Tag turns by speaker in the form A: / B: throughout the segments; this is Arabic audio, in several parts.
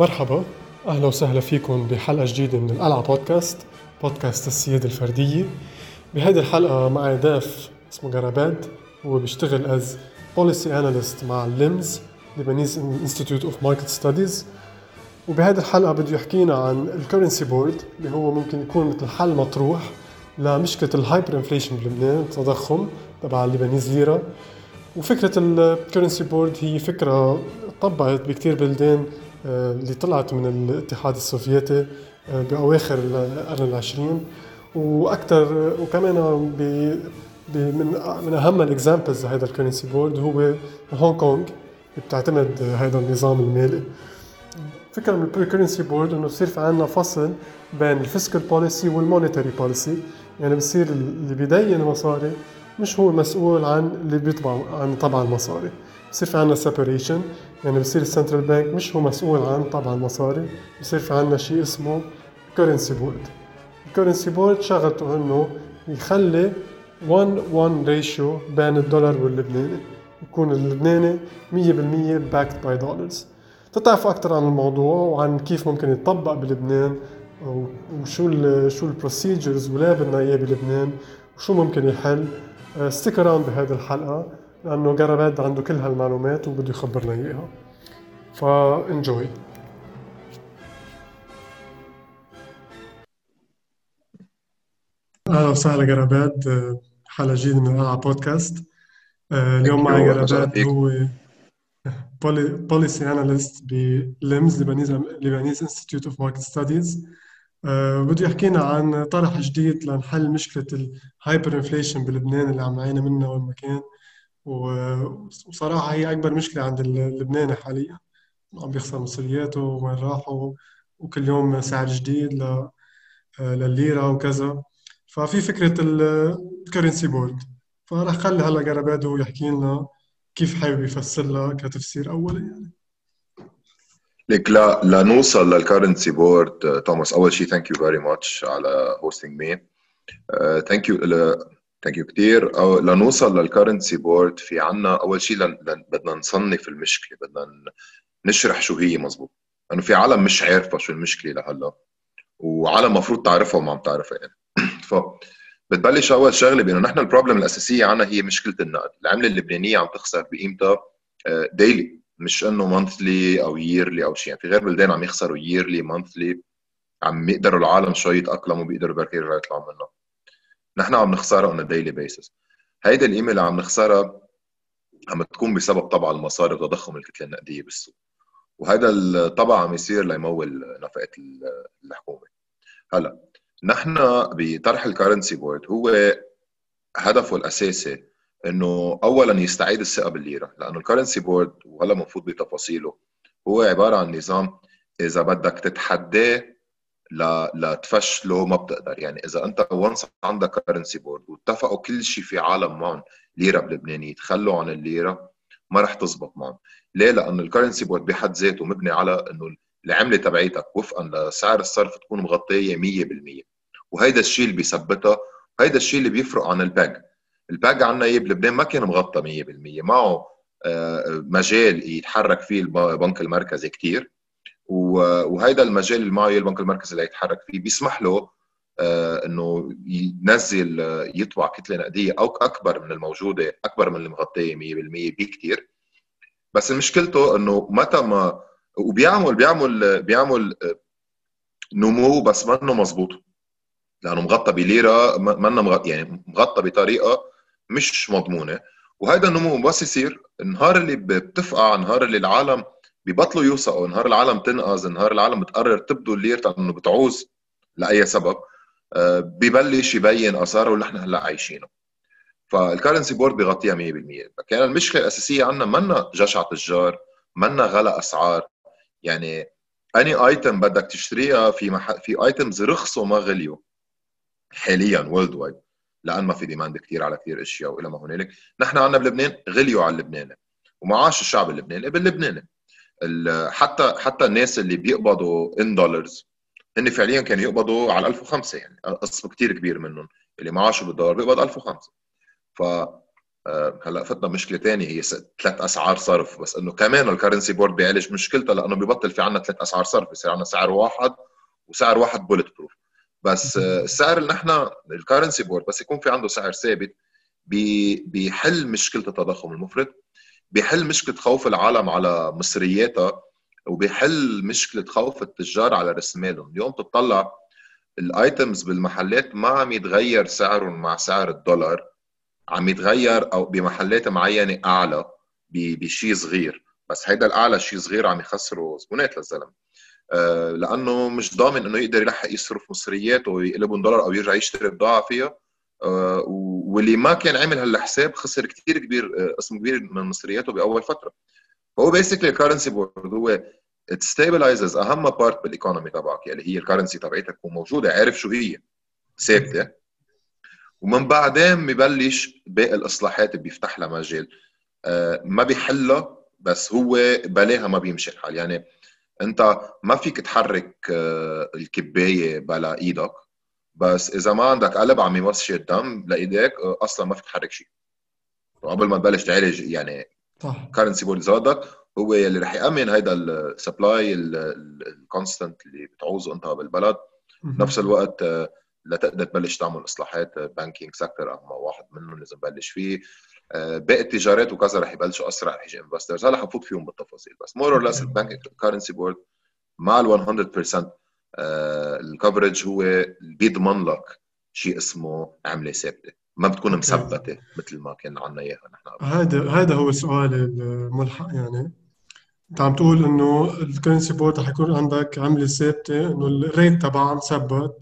A: مرحبا أهلا وسهلا فيكم بحلقة جديدة من القلعة بودكاست بودكاست السياده الفردية. بهذه الحلقة معي ضيف اسمه جراباد هو بيشتغل as policy analyst مع ال LIMS Lebanese Institute of Market Studies وبهذه الحلقة بده يحكينا عن ال currency board اللي هو ممكن يكون مثل حل مطروح لمشكلة ال hyperinflation بلبنان التضخم تبع ال Lebanese ليره وفكرة ال currency board هي فكرة طبقت بكثير بلدان اللي طلعت من الاتحاد السوفيتي آه، بأواخر القرن العشرين. وأكثر وكمان من من أهم ال examples لهذا ال currency board هو هونغ كونغ بتعتمد هذا النظام المالي. فكرة من ال currency board إنه يصير في عندنا فصل بين ال fiscal policy وال monetary policy يعني بصير اللي بيدين المصاري مش هو المسؤول عن اللي بيطبع عن طبع المصاري. بصير في عنا separation يعني بصير ال central bank مش هو مسؤول عن طبع المصاري بصير في عنا شيء اسمه currency board ال currency board شغلته إنه يخلي 1 1 ratio بين الدولار واللبناني يكون اللبناني 100% backed by dollars تتعرفوا أكثر عن الموضوع وعن كيف ممكن يطبق بلبنان وشو ال شو ال procedures ولا بدنا إياه بلبنان وشو ممكن يحل. stick uh, around بهذه الحلقة. لأنه جرباد عنده كل هالمعلومات وبده يخبرنا إياها. ف enjoy أهلا وسهلا جراباد حلقة جديدة من القلعه بودكاست. اليوم معي جراباد هو policy analyst ب LIMS Lebanese Institute of Market Studies بده يحكينا عن طرح جديد لنحل مشكلة ال hyperinflation بلبنان اللي عم نعاني منها وين ما كان. وصراحة هي أكبر مشكلة عند اللبناني حاليا. عم بيخسر مصرياته وين راحوا وكل يوم سعر جديد للليرة وكذا. ففي فكرة ال currency board فراح خلي هلا جرباد هو يحكي لنا كيف حابب يفسر لها كتفسير أولي يعني.
B: لك لا لنوصل لل currency board توماس. أول شيء thank you very much على hosting me thank you thank you كثير لنوصل لل currency board في عنا أول شيء لن... لن... بدنا نصنف المشكلة. بدنا نشرح شو هي مزبوط لأنه في عالم مش عارفة شو المشكلة لهلا. وعالم المفروض تعرفها وما عم تعرفها يعني. ف بتبلش أول شغلة بأنه نحن ال problem الأساسية عنا هي مشكلة النقد. العملة اللبنانية عم تخسر بقيمتها daily آه، مش إنه monthly أو yearly أو شيء يعني في غير بلدان عم يخسروا yearly monthly عم يقدروا العالم شوي يتأقلموا بيقدروا بركي يرجعوا يطلعوا منها. نحن عم نخسرها on daily basis هيدي القيمه اللي عم نخسرها عم تكون بسبب طبع المصاري وتضخم الكتله النقديه بالسوق. وهذا الطبع عم يصير ليمول نفقة الحكومة. هلأ نحن بطرح ال currency board هو هدفه الأساسي إنه اولا يستعيد الثقة بالليرة لأنه ال currency board وهلأ بنفوت بتفاصيله هو عبارة عن نظام إذا بدك تتحداه لتفشله ما بتقدر. يعني إذا أنت once عندك currency board واتفقوا كل شيء في عالم معهم ليرة بلبنانية يتخلوا عن الليرة ما رح تزبط معهم ليه؟ لأنه ال currency board بحد ذاته مبني على إنه العملة تبعيتك وفقا لسعر الصرف تكون مغطية 100% وهيدا الشيء اللي بيثبتها وهيدا الشيء اللي بيفرق عن الباج الباج عندنا إياه بلبنان ما كان مغطى 100% معه آه، مجال يتحرك فيه البنك المركزي كثير وهيدا المجال معه البنك المركزي اللي يتحرك فيه بيسمح له آه، إنه ينزل يطبع كتلة نقدية أو أكبر من الموجودة أكبر من المغطية 100% بكثير بس مشكلته إنه متى ما وبيعمل بيعمل بيعمل آه، نمو بس منه مزبوط لأنه مغطى بليرة منه مغطى يعني مغطى بطريقة مش مضمونة. وهذا النمو بس يصير. النهار اللي بتفقع النهار اللي العالم ببطلوا يوثقوا نهار العالم تنقذ نهار العالم بتقرر تبدو الليرة إنه بتعوز لأي سبب آه، ببلش يبين آثاره اللي إحنا هلأ عايشينه. فال currency board بيغطيها 100% كان المشكلة الأساسية عندنا منا جشع تجار منا غلا أسعار. يعني any item بدك تشتريها في مح... في items رخصوا ما غليوا. حاليا worldwide لأن ما في demand كثير على كثير أشياء وإلى ما هنالك. نحن عندنا بلبنان غليوا على اللبناني ومعاش الشعب اللبناني باللبناني. حتى حتى الناس اللي بيقبضوا in dollars هن فعليا كانوا يقبضوا على 1005 يعني قسم كثير كبير منهم اللي معاشه بالدولار بيقبض 1005 ف آه، هلأ فتنا مشكلة ثانية هي ثلاث أسعار صرف بس إنه كمان ال currency board بيعالج مشكلتها لأنه ببطل في عندنا ثلاث أسعار صرف بصير عندنا سعر واحد وسعر واحد bulletproof بس آه، السعر اللي نحن ال currency board بس يكون في عنده سعر ثابت بيحل مشكلة التضخم. المفرط بيحل مشكلة خوف العالم على مصرياتها وبيحل مشكلة خوف التجار على راس مالهم اليوم تطلع ال items بالمحلات ما عم يتغير سعرهم مع سعر الدولار عم يتغير أو بمحلات معينة أعلى بشيء صغير. بس هيدا الأعلى شيء صغير عم يخسروا زبونات للزلمة. آه، لأنه مش ضامن إنه يقدر يلحق يصرف مصرياته ويقلبهم دولار أو يرجع يشتري بضاعه فيها. واللي ما كان عامل هالحساب خسر كثير كبير آه، قسم كبير من مصرياته بأول فترة. فهو basically ال currency board هو stabilizes أهم part بال economy تبعك اللي يعني هي ال currency تبعتك تكون موجوده عارف شو هي. ثابتة. ومن بعدين ببلش باقي الإصلاحات بيفتح لها مجال. آه، ما بيحلها بس هو بلاها ما بيمشي الحال. يعني أنت ما فيك تحرك آه، الكباية بلا إيدك. بس إذا ما عندك قلب عم يمشي الدم لإيديك آه، أصلا ما فيك تحرك شيء قبل ما تبلش تعالج يعني صح. currency board زادك هو اللي رح يأمن هيدا ال supply ال constant اللي بتعوزه أنت بالبلد. بنفس الوقت لتقدر تبلش تعمل إصلاحات banking sector اهم واحد منهم لازم تبلش فيه. آه، باقي التجارات وكذا رح يبلشوا أسرع رح يجي investors هلا حنفوت فيهم بالتفاصيل بس. more or less البنك currency board مع ال 100% ال coverage هو بيضمن لك شيء اسمه عملة ثابتة. ما بتكون مثبتة مثل ما كان عنا إياها نحن
A: هذا هذا هو السؤال الملحق يعني. انت عم تقول إنه ال currency board رح يكون عندك عملة ثابتة إنه ال rate تبعها مثبت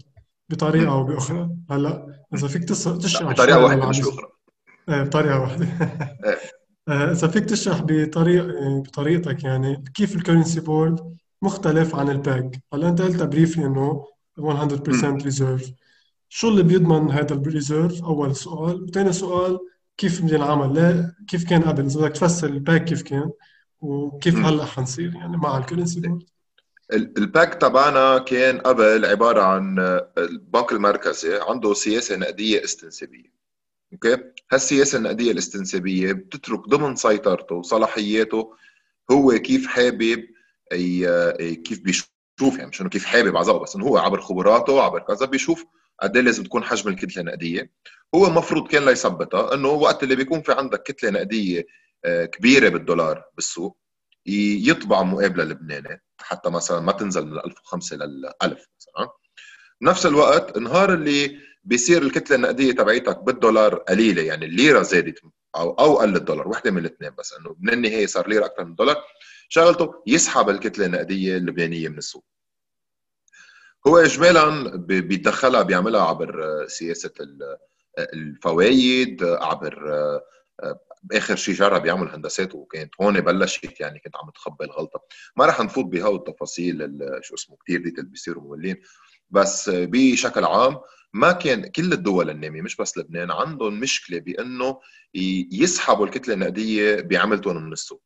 A: بطريقة أو بأخرى. هلأ إذا فيك تشرح
B: بطريقة واحدة مش باخرى
A: إيه بطريقة واحدة. إيه. آه، إذا فيك تشرح بطريقه بطريقتك يعني كيف ال currency board مختلف عن ال peg هلا انت قلت briefly انه 100% reserve شو اللي بيضمن هذا ال reserve أول سؤال. وثاني سؤال كيف بينعمل لا كيف كان قبل؟ إذا بدك تفسر ال peg كيف كان وكيف هلأ حنصير؟ يعني مع ال currency
B: board ال peg تبعنا كان قبل عبارة عن البنك المركزي عنده سياسة نقدية استنسابية. أوكي؟ هالسياسة النقدية الاستنسابية بتترك ضمن سيطرته وصلاحياته هو كيف حابب كيف بيشوف يعني مش انه كيف حابب عزقه بس إنه هو عبر خبراته عبر كذا بيشوف قد إيه لازم تكون حجم الكتلة النقدية. هو المفروض كان ليثبتها إنه وقت اللي بيكون في عندك كتلة نقدية آه، كبيرة بالدولار بالسوق يطبع مقابلة لبناني حتى مثلا ما تنزل من 1005 لل 1000 مثلا. بنفس الوقت النهار اللي بيصير الكتلة النقدية تبعيتك بالدولار قليلة يعني الليرة زادت أو أو قل الدولار وحدة من الاثنين بس إنه من النهاية صار ليرة أكثر من الدولار. شغلته يسحب الكتلة النقدية اللبنانية من السوق. هو اجمالا بيتدخلها بيعملها عبر سياسة الفوائد عبر باخر شيء جرب يعمل هندسات وكانت هون بلشت يعني كنت عم تخبي الغلطة. ما رح نفوت بهو التفاصيل شو اسمه كثير ديتيل بيصيروا مولين بس بشكل عام ما كان كل الدول النامية مش بس لبنان عندهم مشكلة بأنه يسحبوا الكتلة النقدية بعملتهم من السوق.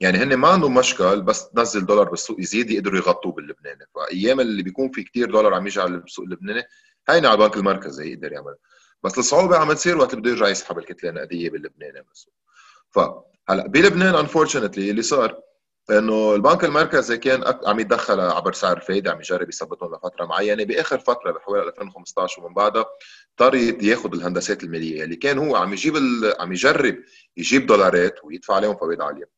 B: يعني هن ما عندهم مشكل بس تنزل دولار بالسوق يزيد يقدروا يغطوه باللبناني. فأيام اللي بيكون في كتير دولار عم يجي على السوق اللبناني هيني على البنك المركزي يقدر يعمل بس الصعوبة عم تصير وقت بده يرجع يسحب الكتلة النقدية باللبناني من السوق. فهلا بلبنان انفورشنتلي اللي صار إنه البنك المركزي كان عم يتدخل عبر سعر الفائده عم يجرب يثبتهم لفترة معينة. بآخر فترة بحوالي 2015 ومن بعدها اضطر ياخذ الهندسات المالية اللي كان هو عم يجيب. عم يجرب يجيب دولارات ويدفع عليهم فوائد عالية.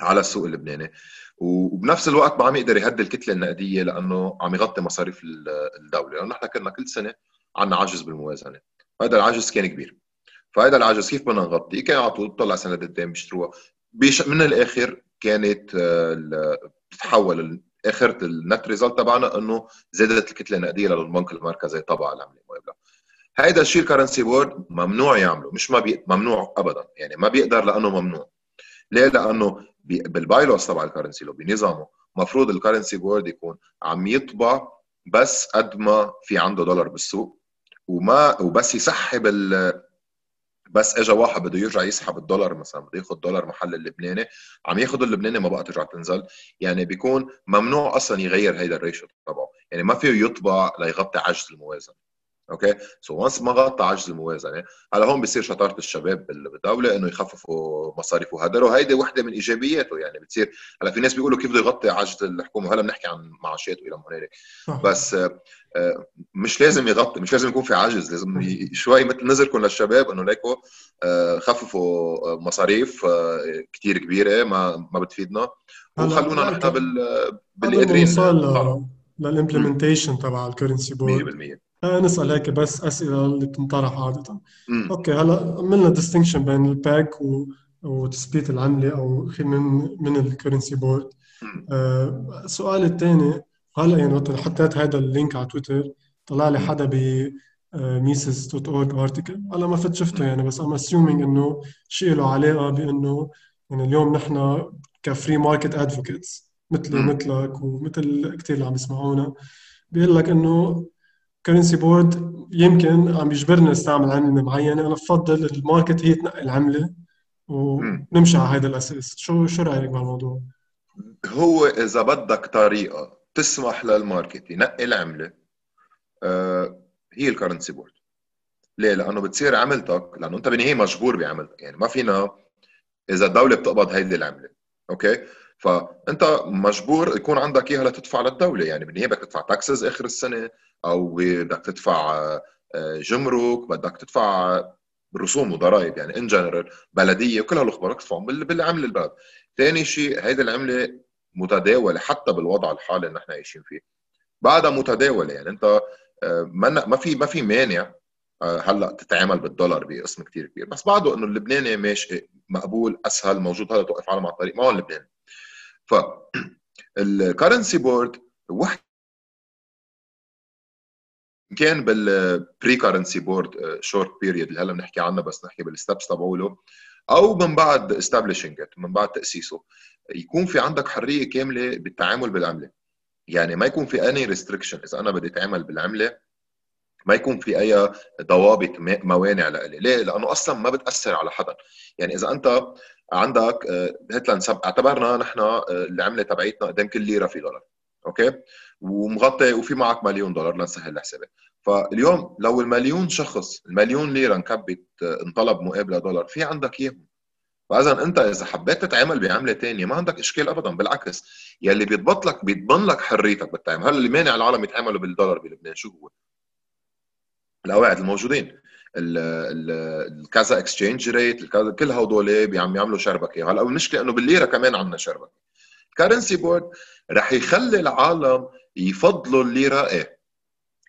B: على السوق اللبناني. وبنفس الوقت ما عم يقدر يهدي الكتله النقدية لأنه عم يغطي مصاريف الدولة. لأنه نحن كنا كل سنة عندنا عجز بالموازنة. هذا العجز كان كبير. فهذا العجز كيف بدنا نغطيه؟ كان على طول بتطلع سندات الدين بيشتروها. بيش من الآخر كانت آه، بتتحول اخرة النت ريزلت تبعنا إنه زادت الكتلة النقدية للبنك المركزي تبع العمله المقابله هيدا الشيء ال currency board ممنوع يعمله. مش ما بي... ممنوع ابدا. يعني ما بيقدر لأنه ممنوع. ليه؟ لأنه. بال bylaws تبع ال currency law بنظامه مفروض ال currency board يكون عم يطبع بس قد ما في عنده دولار بالسوق وما وبس يسحب ال بس اجى واحد بده يرجع يسحب الدولار مثلا بده ياخذ دولار محل اللبناني عم ياخذ اللبناني ما بقى ترجع تنزل. يعني بيكون ممنوع أصلا يغير هيدا ال ratio تبعه. يعني ما فيه يطبع ليغطي عجز الموازنة. أوكي؟ so once ما غطى عجز الموازنة هلا هون بصير شطارة الشباب بالدولة إنه يخففوا مصاريف وهدر وهيدي وحدة من إيجابياته يعني بتصير هلا في ناس بيقولوا كيف بده يغطي عجز الحكومة؟ هلا بنحكي عن معاشات وإلى ما هنالك. بس آه، مش لازم يغطي مش لازم يكون في عجز لازم شوي مثل نذركم للشباب إنه ليكو آه، خففوا مصاريف آه، كثير كبيرة ما ما بتفيدنا. وخلونا نحن بال
A: بالقادرين لل implementation تبع ال currency board 100% نسأل هيك بس أسئلة اللي بتنطرح عادة. مم. okay هلا عملنا distinction بين ال peg و... وتثبيت العملة أو من من ال currency board آه السؤال الثاني هلا يعني وقت حطيت هذا ال link على تويتر طلع لي حدا ب Mises dot org article هلا ما فت شفته يعني بس I'm assuming إنه شيء له علاقة بإنه يعني اليوم نحن ك free market advocates مثلي مثلك ومثل كثير اللي عم يسمعونا بيقول لك إنه currency board يمكن عم يجبرنا نستعمل عملة معينة أنا بفضل ال market هي تنقي العملة ونمشي على هذا الأساس. شو شو رأيك بالموضوع
B: هو إذا بدك طريقة تسمح لل market ينقي العملة آه هي ال currency board. ليه؟ لأنه بتصير عملتك لأنه أنت بالنهايه مجبور بعملتك. يعني ما فينا إذا الدولة بتقبض هيدي العملة. okay؟ فأنت مجبور يكون عندك إياها لتدفع للدولة. يعني بالنهايه بدك تدفع taxes آخر السنة أو بدك تدفع آه، جمرك بدك تدفع رسوم وضرائب يعني in general بلدية وكل هالاخبار تدفعهم بالعملة البلد. ثاني شيء هيدي العملة متداولة حتى بالوضع الحالي اللي نحن عايشين فيه. بعدها متداولة يعني أنت آه، ما في ما في مانع آه، هلأ تتعامل بالدولار بقسم كثير كبير. بس بعده إنه اللبناني ماشي مقبول أسهل موجود هذا توقف عالم على الطريق ما هو اللبناني. ف ال currency board وحدة كان بال pre currency board short period اللي هلا بنحكي عنها بس نحكي بال steps تبعوله أو من بعد establishing من بعد تأسيسه. يكون في عندك حرية كاملة بالتعامل بالعملة. يعني ما يكون في any restriction إذا أنا بدي أتعامل بالعملة ما يكون في أي ضوابط موانع لإلي. ليه؟ لأنه أصلا ما بتأثر على حدا. يعني إذا أنت عندك آه، هات لنسب اعتبرنا نحن آه، العملة تبعيتنا قدام كل ليرة في دولار okay؟ ومغطي وفي معك مليون دولار لنسهل الحسابات. فاليوم لو المليون شخص المليون ليرة انكبت آه، انطلب مقابلة دولار في عندك اياهم فإذا أنت إذا حبيت تتعامل بعملة ثانية ما عندك إشكال ابدا بالعكس يلي بيضبط لك بيضمن لك حريتك بالتعامل. هلا اللي مانع العالم يتعاملوا بالدولار بلبنان؟ شو هو؟ القواعد الموجودين. الكازا exchange rate كل هدول عم يعملوا شربكة. هلا المشكلة إنه بالليرة كمان عندنا شربكة. ال currency board رح يخلي العالم يفضلوا الليره إيه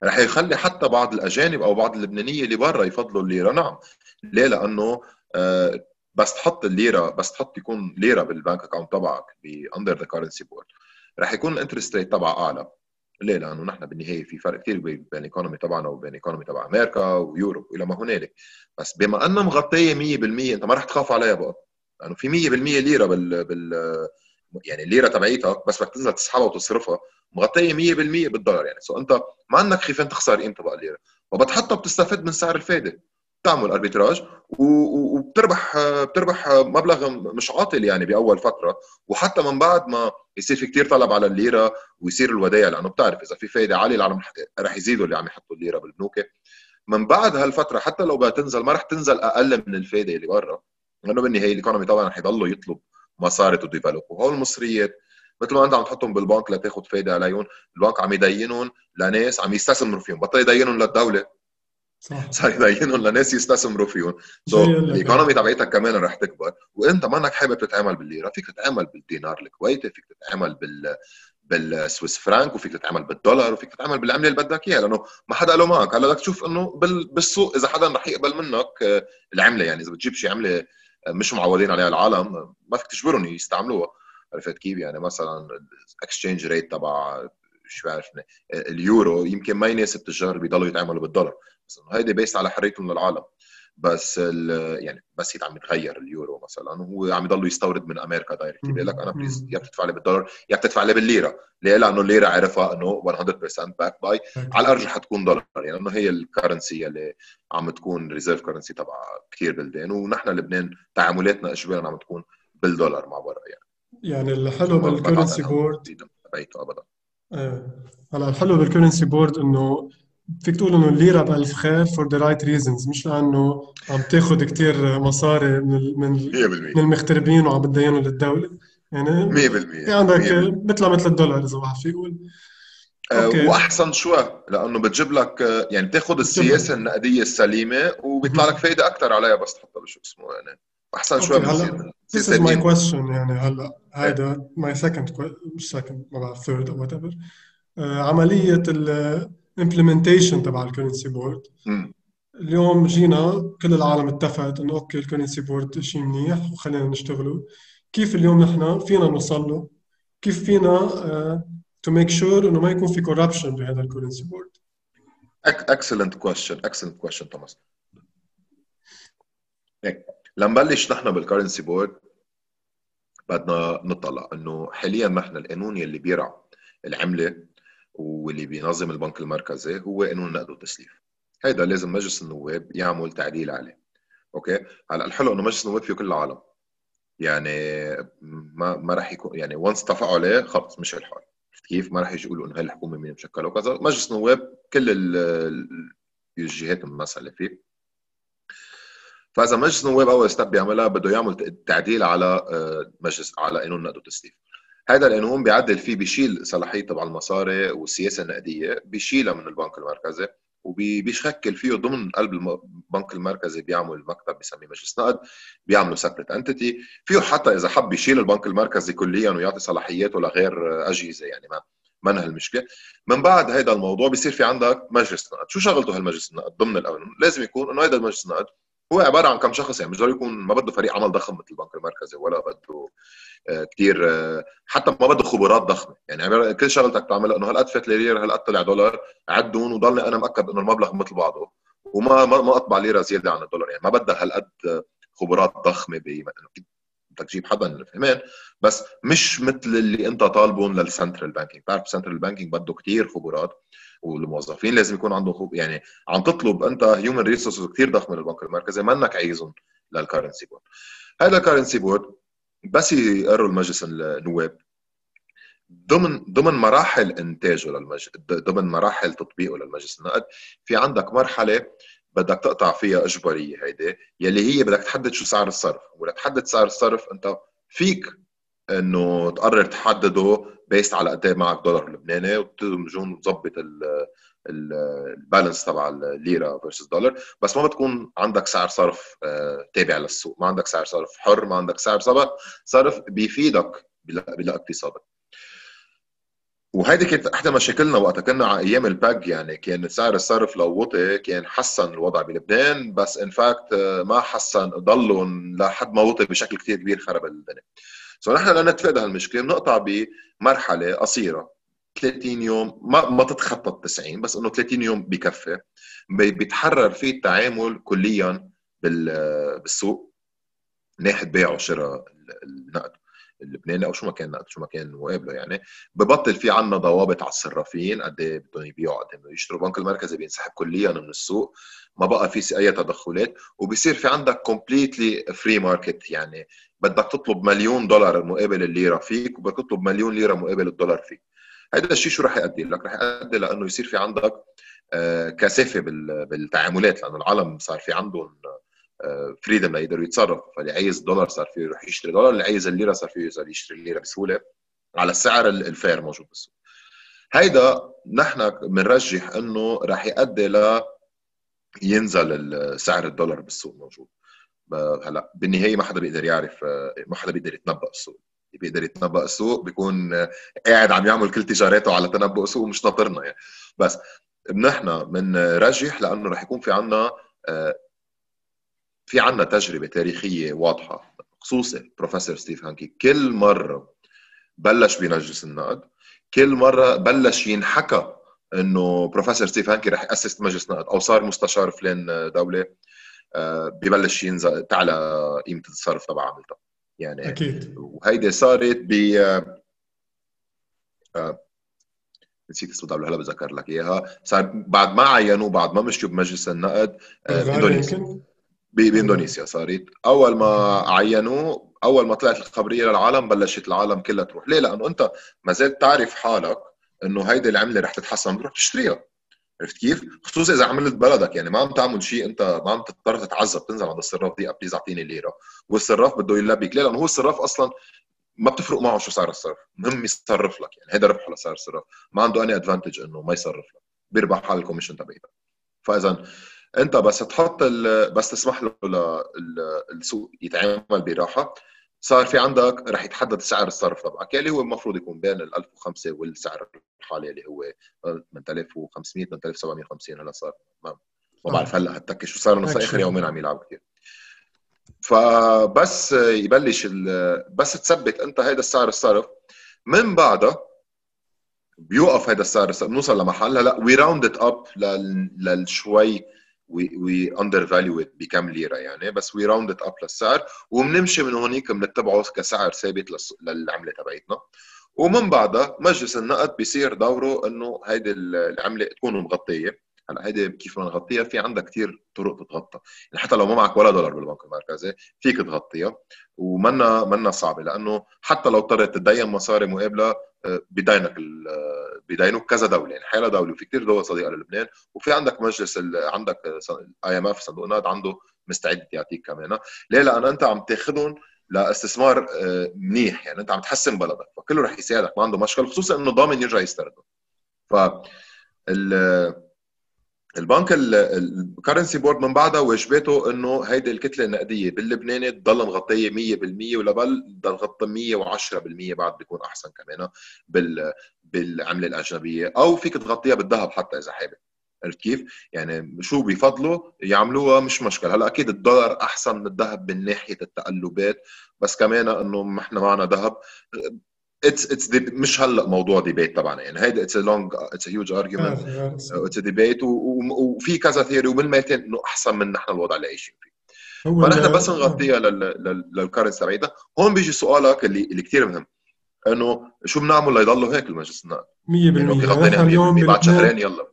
B: رح يخلي حتى بعض الأجانب أو بعض اللبنانية اللي برا يفضلوا الليره نعم. ليه؟ لأنه آه بس تحط الليرة بس تحط يكون ليرة بال bank account تبعك under the currency board رح يكون ال interest rate تبعها أعلى. ليه؟ لأنه نحن بالنهاية في فرق كثير بين ال economy تبعنا وبين ال economy تبع أمريكا و Europe والى ما هنالك. بس بما أنها مغطية 100% أنت ما رح تخاف عليها بقى. لأنه في 100% ليرة بال بال يعني الليرة تبعيتك بس بدك تنزل تسحبها وتصرفها. مغطية 100% بالدولار يعني. so أنت ما عندك خيفان تخسر قيمتها بقى الليره وبتحطها بتستفيد من سعر الفائده بتعمل arbitrage وبتربح بتربح مبلغ مش عاطل يعني بأول فترة. وحتى من بعد ما يصير في كثير طلب على الليرة ويصير الودائع لأنه بتعرف إذا في فائده عالية العالم رح يزيدوا اللي عم يحطوا الليرة بالبنوك. من بعد هالفترة حتى لو بدها تنزل ما رح تنزل أقل من الفائده اللي برا. لأنه بالنهاية ال economy تبعنا رح يضلوا يطلب مصاري to develop وهول المصريات مثل ما انت عم تحطهم بالبنك لتاخذ فائده عليهم البنك عم يدينهم لناس عم يستثمروا فيهم بطل يدينهم للدولة. صح. صار يدينهم لناس يستثمروا فيهم. so ال economy تبعيتك كمان رح تكبر. وانت ما انك حابب تتعامل بالليرة فيك تتعامل بالدينار الكويتي فيك تتعامل بال بال Swiss franc وفيك تتعامل بالدولار وفيك تتعامل بالعملة اللي بدك إياها لأنه ما حدا له معك. هلا بدك تشوف إنه بالسوق إذا حدا رح يقبل منك آه، العملة يعني إذا بتجيب شي عملة آه، مش معودين عليها العالم ما فيك تجبرهم يستعملوها. عرفت كيف؟ يعني مثلا ال exchange rate تبع شو بعرفني اليورو يمكن ما يناسب التجار بيضلوا يتعاملوا بالدولار. بس إنه هيدي based على حريتهم للعالم. بس يعني بس عم يتغير اليورو مثلا. وهو عم يضل يستورد من أمريكا direct بيقول لك أنا please يا بتدفع لي بالدولار يا بتدفع لي بالليرة. ليه؟ لأنه الليرة عرفها إنه 100% backed by على الأرجح حتكون دولار. يعني لأنه هي ال currency اللي عم تكون reserve currency تبع كثير بلدان. ونحن لبنان تعاملاتنا اجبارا عم تكون بالدولار مع برا يعني.
A: يعني الحلو بال currency board
B: ابدا.
A: إيه هلا الحلو بال currency board إنه فيك تقول إنه الليرة بألف خير for the right reasons مش لأنه عم تاخذ كثير مصاري من من من المغتربين وعم بتدينوا للدولة. يعني
B: 100%
A: في عندك مثل مثل الدولار إذا واحد في يقول.
B: آه، okay. وأحسن شوي لأنه بتجيب لك آه، يعني بتاخذ السياسة النقدية السليمة وبيطلع لك فايدة أكثر عليها بس تحطها شو اسمه يعني. أحسن شوي
A: هلا This is my question يعني هلا هيدا my second مش second ما بعرف third أو whatever. uh, عملية ال implementation تبع ال currency board. اليوم جينا كل العالم اتفقت إنه okay ال currency board شيء منيح وخلينا نشتغله. كيف اليوم نحن فينا نوصل له؟ كيف فينا to make sure إنه ما يكون في corruption بهذا ال currency
B: board؟ excellent question excellent question توماس لنبلش نحن بال currency board بدنا نطلع إنه حاليا نحن القانون يلي بيرعى العملة واللي بينظم البنك المركزي هو قانون النقد والتسليف هيدا لازم مجلس النواب يعمل تعديل عليه. أوكي؟ هلأ الحلو إنه مجلس النواب فيه كل العالم. يعني ما ما راح يكون يعني و once اتفقوا عليه خلص مش الحال كيف؟ ما راح يجي يقولوا إنه هاي الحكومة مين مشكله وكذا. مجلس النواب كل الجهات الممثله فيه. فإذا مجلس النواب أول step بيعملها بده يعمل تعديل على آه، مجلس على قانون النقد والتسليف هذا القانون بيعدل فيه بيشيل صلاحية تبع المصاري والسياسة النقدية بيشيلها من البنك المركزي وبيشكل فيه ضمن قلب البنك المركزي بيعمل مكتب بيسميه مجلس نقد بيعملوا سيبريت انتيتي فيه حتى إذا حب يشيل البنك المركزي كليا ويعطي صلاحياته لغير أجهزة يعني ما ما المشكلة. من بعد هذا الموضوع بيصير في عندك مجلس نقد. شو شغلته هالمجلس النقد ضمن القانون؟ لازم يكون إنه هذا المجلس النقد هو عبارة عن كم شخص يعني مش ضروري يكون ما بده فريق عمل ضخم مثل البنك المركزي ولا بده آه، كثير آه، حتى ما بده خبرات ضخمة. يعني كل شغلتك تعملها إنه هالقد فات ليرة هالقد طلع دولار عدون وضلني أنا مأكد إنه المبلغ مثل بعضه وما ما أطبع ليرة زيادة عن الدولار. يعني ما بدها هالقد خبرات ضخمة ب بدك تجيب حدا من الفهمان بس مش مثل اللي أنت طالبهم لل central banking بتعرف ال central banking بده كثير خبرات. والموظفين لازم يكون عندهم يعني عم تطلب أنت human resources كثير ضخمة للبنك المركزي ما إنك عايزهم لل currency board هذا ال currency board بس يقروا المجلس النواب ضمن ضمن مراحل إنتاجه للمجلس ضمن مراحل تطبيقه للمجلس النقد في عندك مرحلة بدك تقطع فيها إجبارية هيدي يلي هي بدك تحدد شو سعر الصرف. ولا تحدد سعر الصرف أنت فيك إنه تقرر تحدده based على قد إيه معك دولار لبناني وتمجون وتظبط ال balance تبع الليرة versus دولار بس ما بتكون عندك سعر صرف آه، تابع للسوق. ما عندك سعر صرف حر ما عندك سعر صرف بيفيدك بالاقتصاد وهيدي كانت إحدى مشاكلنا وقتها. كنا على أيام ال peg يعني كان سعر الصرف لو وطي كان حسن الوضع بلبنان بس in fact آه، ما حسن ضلهم لحد ما وطي بشكل كثير كبير خرب الدنيا. so نحن لنتفادى هالمشكلة بنقطع بمرحلة قصيرة. 30 يوم ما ما تتخطى ال 90 بس إنه 30 يوم بكفي. بيتحرر فيه التعامل كليا بالسوق ناحية بيع وشراء النقد. اللبناني أو شو ما كان شو ما كان مقابله يعني. ببطل في عنا ضوابط على الصرافين قد إيه بدهم يبيعوا قد إيه يشتروا. البنك المركزي بينسحب كليا من السوق ما بقى في أي تدخلات وبصير في عندك completely free market يعني بدك تطلب مليون دولار مقابل الليرة فيك وبدك تطلب مليون ليرة مقابل الدولار فيك. هذا الشيء شو رح يؤدي لك؟ رح يؤدي لأنه يصير في عندك آه، كثافة بالتعاملات لأنه العالم صار في عندهم فريدم ليقدروا يتصرفوا فاللي عايز دولار صار فيه يروح يشتري دولار اللي عايز الليرة صار فيه يقدر يشتري الليرة بسهولة على السعر الفير موجود بالسوق هيدا نحن بنرجح إنه رح يؤدي ل ينزل سعر الدولار بالسوق موجود. هلا بالنهاية ما حدا بيقدر يعرف ما حدا بيقدر يتنبأ السوق. اللي بيقدر يتنبأ السوق بيكون قاعد عم يعمل كل تجارته على تنبؤ السوق ومش ناطرنا يعني. بس نحن بنرجح لأنه رح يكون في عنا آه، في عنا تجربة تاريخية واضحة خصوصي بروفيسور ستيف هانكي كل مرة بلش بمجلس النقد كل مرة بلش ينحكى إنه بروفيسور ستيف هانكي رح يأسس مجلس نقد أو صار مستشار فلان دولة آه، ببلش ينزل تعلى قيمة الصرف تبع عملتها يعني
A: أكيد.
B: وهيدي صارت ب آه، نسيت اسم الدولة هلا بذكر لك إياها. صار بعد ما عينوه بعد ما مشوا بمجلس النقد بإندونيسيا صارت. أول ما عينوه أول ما طلعت الخبرية للعالم بلشت العالم كلها تروح. ليه؟ لأنه أنت ما زلت تعرف حالك إنه هيدي العملة رح تتحسن بتروح تشتريها. عرفت كيف؟ خصوصا إذا عملت بلدك. يعني ما عم تعمل شيء أنت ما عم تضطر تتعذب تنزل عند الصراف دي بليز اعطيني ليرة. والصراف بده يلبيك. ليه؟ لأنه هو الصراف أصلا ما بتفرق معه شو سعر الصرف المهم يصرف لك. يعني هذا ربحه لسعر الصرف ما عنده any advantage إنه ما يصرف لك. بيربح على ال commission تبعيتك. فاذا انت بس تحط بس تسمح له السوق يتعامل براحة. صار في عندك رح يتحدد سعر الصرف تبعك اللي هو المفروض يكون بين ال 1005 والسعر الحالي اللي هو 8500 8750 هلا صار. ما ما بعرف هلأ هتك شو صار نص آخر يومين عم يلعب كثير فبس يبلش بس تثبت أنت هيدا السعر الصرف. من بعدها بيوقف هيدا السعر بنوصل لمحل هلأ we round it up لل شوي we undervalue بكم ليره يعني. بس we round it up للسعر وبنمشي من هونيك بنتبعه كسعر ثابت للعملة تبعتنا ومن بعدها مجلس النقد بيصير دوره إنه هيدي العملة تكون مغطية. هلا هيدي كيف بدنا نغطيها في عندها كثير طرق تتغطى. يعني حتى لو ما معك ولا دولار بالبنك المركزي فيك تغطيها. ومنا منا صعبة لأنه حتى لو اضطريت تدين مصاري مقابلة آه، بدينك آه، بدينك كذا دولة. يعني حيلا دولة وفي كثير دول صديقة للبنان. وفي عندك مجلس عندك آي إم إف صندوق النقد عنده مستعد يعطيك كمان. ليه؟ لأن أنت عم تاخذهم لإستثمار آه، منيح. يعني أنت عم تحسن بلدك فكله رح يساعدك ما عنده مشكلة خصوصا إنه ضامن يرجع يستردهم ف البنك ال currency board من بعدها واجباته إنه هيدي الكتلة النقدية باللبناني تضل مغطيه 100% ولا بل تضل مغطيه 110% بعد بيكون أحسن كمان بال بالعملة الأجنبية أو فيك تغطيها بالذهب حتى إذا حابب. عرفت كيف؟ يعني شو بيفضلوا يعملوها مش مشكلة، هلأ أكيد الدولار أحسن من الذهب من ناحية التقلبات بس كمان إنه إحنا معنا ذهب. it's it's مش هلا موضوع debate طبعا. يعني هيدا it's long it's huge argument it's debate وفي كذا theory وبالميتين إنه أحسن من نحن الوضع اللي عايشين فيه. فنحن بس نغطيها لل currency تبعيتها هون بيجي سؤالك اللي اللي كثير مهم. إنه شو بنعمل ليضلوا هيك المجلس؟ النقد 100%
A: يعني اليوم بعد شهرين يلا.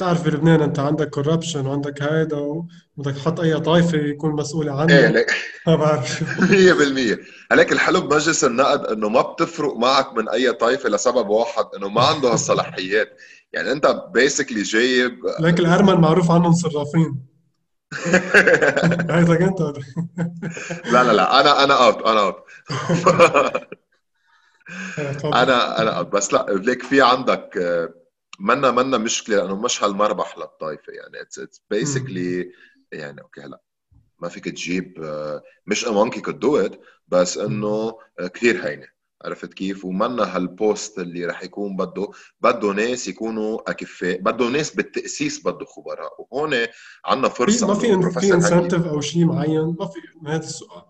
A: بتعرف بلبنان انت عندك corruption وعندك هيدا وبدك تحط أي طائفة يكون مسؤوله عنه. إيه لك ما بعرف.
B: 100% هلاك الحلو بمجلس النقد إنه ما بتفرق معك من أي طائفة لسبب واحد إنه ما عنده هالصلاحيات. يعني أنت basically جايب
A: لك الأرمن معروف عنهم صرافين. عايزك انت
B: لا لا لا. أنا أنا out أنا out أنا أنا out بس لا ليك في عندك منا منا مشكلة لأنه مش هالمربح للطائفة. يعني it's it's basically يعني okay هلا ما فيك تجيب آه، مش a monkey could do it بس إنه آه، كثير هينة. عرفت كيف؟ ومنا هال boost اللي رح يكون بده بده ناس يكونوا أكفاء، بده ناس بالتأسيس بده خبراء، وهون عندنا فرصة
A: ما في في incentive أو شيء معين؟ ما في هذا السؤال.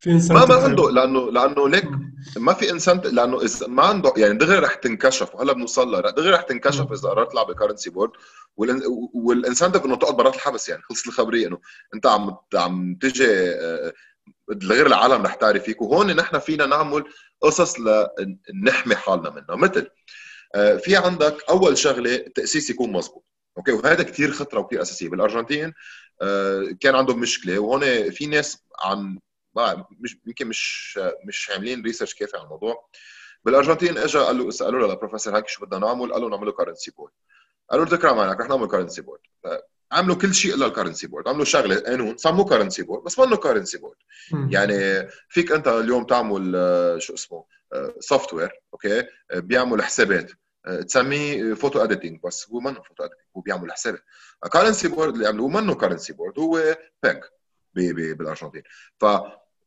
B: في ما ما عنده لأنه لأنه ليك ما في إنسان لأنه إذا ما عنده يعني دغري رح تنكشف وهلا بنوصل لها دغري رح تنكشف إذا قررت تلعب ب currency board وال incentive انه تقعد برات الحبس يعني خلصت الخبرية إنه أنت عم عم تجي آه، غير العالم رح تعرف فيك. وهون نحن فينا نعمل قصص لنحمي حالنا منها. مثل آه، في عندك أول شغلة التاسيس يكون مزبوط okay؟ وهذا كثير خطرة وكثير أساسية. بالأرجنتين آه، كان عندهم مشكلة. وهون في ناس عن مش يمكن مش مش عاملين research كافي على الموضوع. بالأرجنتين اجى قال له سألوا للبروفيسور هانك شو بدنا نعمل؟ قال له currency board قالوا له تكرم عليك رح نعمل currency board عملوا كل شيء إلا ال currency board عملوا شغلة قانون سموه currency board بس منه currency board يعني فيك أنت اليوم تعمل آه، شو اسمه soft آه، ware okay؟ آه، بيعمل حسابات. تسميه photo editing بس هو منه photo editing هو بيعمل حسابات. currency board اللي عملوه منه currency board هو بيج بالأرجنتين. ف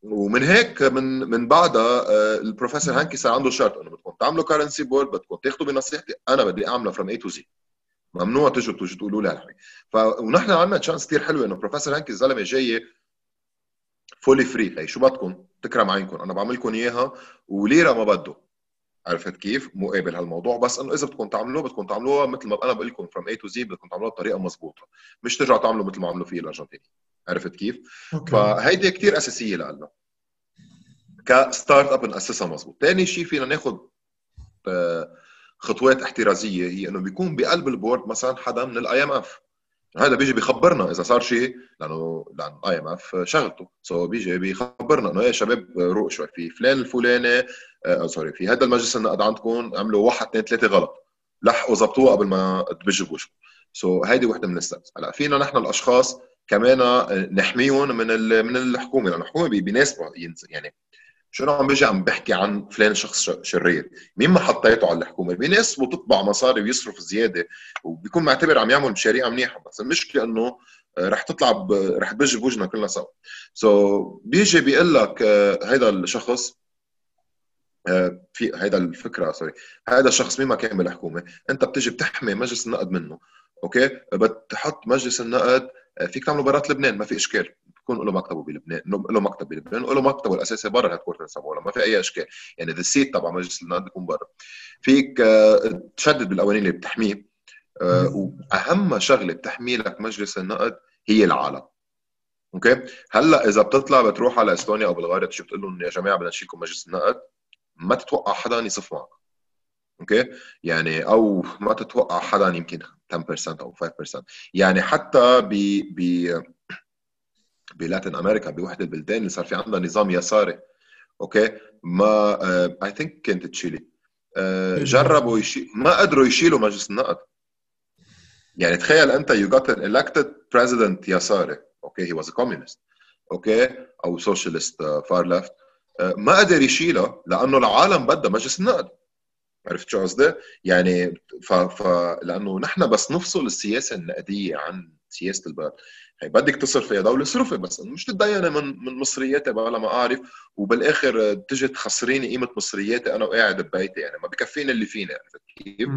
B: ومن هيك من من بعدها آه، البروفيسور هانكي صار عنده شرط إنه بدكم تعملوا currency board بدكم تاخذوا بنصيحتي أنا بدي اعمله from A to Z ممنوع تجوا تجوا تقولوا لي هالحكي. ف ونحن عندنا chance كثير حلوة إنه بروفيسور هانكي الزلمة جاي fully free هي شو بدكم؟ تكرم عينكم. أنا بعمل لكم إياها وليرة ما بده. عرفت كيف؟ مقابل هالموضوع. بس إنه إذا بدكم تعملوه بدكم تعملوها مثل ما أنا بقول لكم from A to Z بدكم تعملوها بطريقة مضبوطة. مش ترجعوا تعملوا مثل ما عملوا فيه الأرجنتيني. عرفت كيف؟ okay. فهيدي كثير أساسية لنا ك start up نأسسها مضبوط ثاني شيء فينا ناخذ آه، خطوات احترازية هي إنه بيكون بقلب ال board مثلا حدا من ال IMF هذا بيجي بيخبرنا إذا صار شيء لأنه لأن IMF شغلته. so بيجي بيخبرنا إنه يا شباب روق شوي في فلان الفلاني آه sorry في هذا المجلس النقد عندكم عملوا واحد اثنين ثلاثة غلط. لحقوا ظبطوها قبل ما تبج بوشكم so, هيدي وحدة من ال steps هلأ فينا نحن الأشخاص كمان نحميهم من من الحكومة لأن الحكومة بيناسبها يعني شو أنا عم بيجي عم بحكي عن فلان شخص شرير؟ مين ما حطيته على الحكومة؟ بيناسبه تطبع مصاري ويصرف زيادة وبيكون معتبر عم يعمل مشاريع منيحة بس المشكلة إنه آه، رح تطلع ب... رح تبج بوجنا كلنا سوا. so, بيجي بيقول لك هيدا الشخص آه، في هيدا الفكرة sorry هذا الشخص مين ما كان بالحكومة؟ أنت بتجي بتحمي مجلس النقد منه. okay؟ بتحط مجلس النقد آه، فيك تعمله برات لبنان ما في إشكال. بكون له مكتبه بلبنان له مكتب بلبنان وله مكتبه الأساسي برا ال headquarter تبعه ما في أي إشكال. يعني ذا ال seat تبع مجلس النقد بيكون برا. فيك تشدد بالقوانين اللي بتحميه وأهم شغلة بتحمي لك مجلس النقد هي العالم. okay؟ هلأ إذا بتطلع بتروح على إستونيا أو بلغاريا تشوف بتقول لهم يا جماعة بدنا نشيلكم مجلس النقد ما تتوقع حدا يصف معك. okay؟ يعني أو ما تتوقع حدا يمكن 10% أو 5% يعني حتى ب ب بلاتين أمريكا بوحدة البلدان اللي صار في عندها نظام يساري. okay؟ ما I uh, think كانت تشيلي. uh, جربوا يشيل ما قدروا يشيلوا مجلس النقد. يعني تخيل أنت you got an elected president يساري. okay؟ he was a communist okay؟ أو socialist far left ما قدر يشيلها لأنه العالم بدها مجلس النقد. عرفت شو قصدي؟ يعني ف... ف... لأنه نحن بس نفصل السياسة النقدية عن سياسة البلد. هي بدك تصرف فيها دولة صرفي بس مش تتديني من من مصرياتي بلا ما أعرف. وبالآخر تجي تخسريني قيمة مصرياتي أنا وقاعد ببيتي يعني ما بكفيني اللي فيني عرفت كيف؟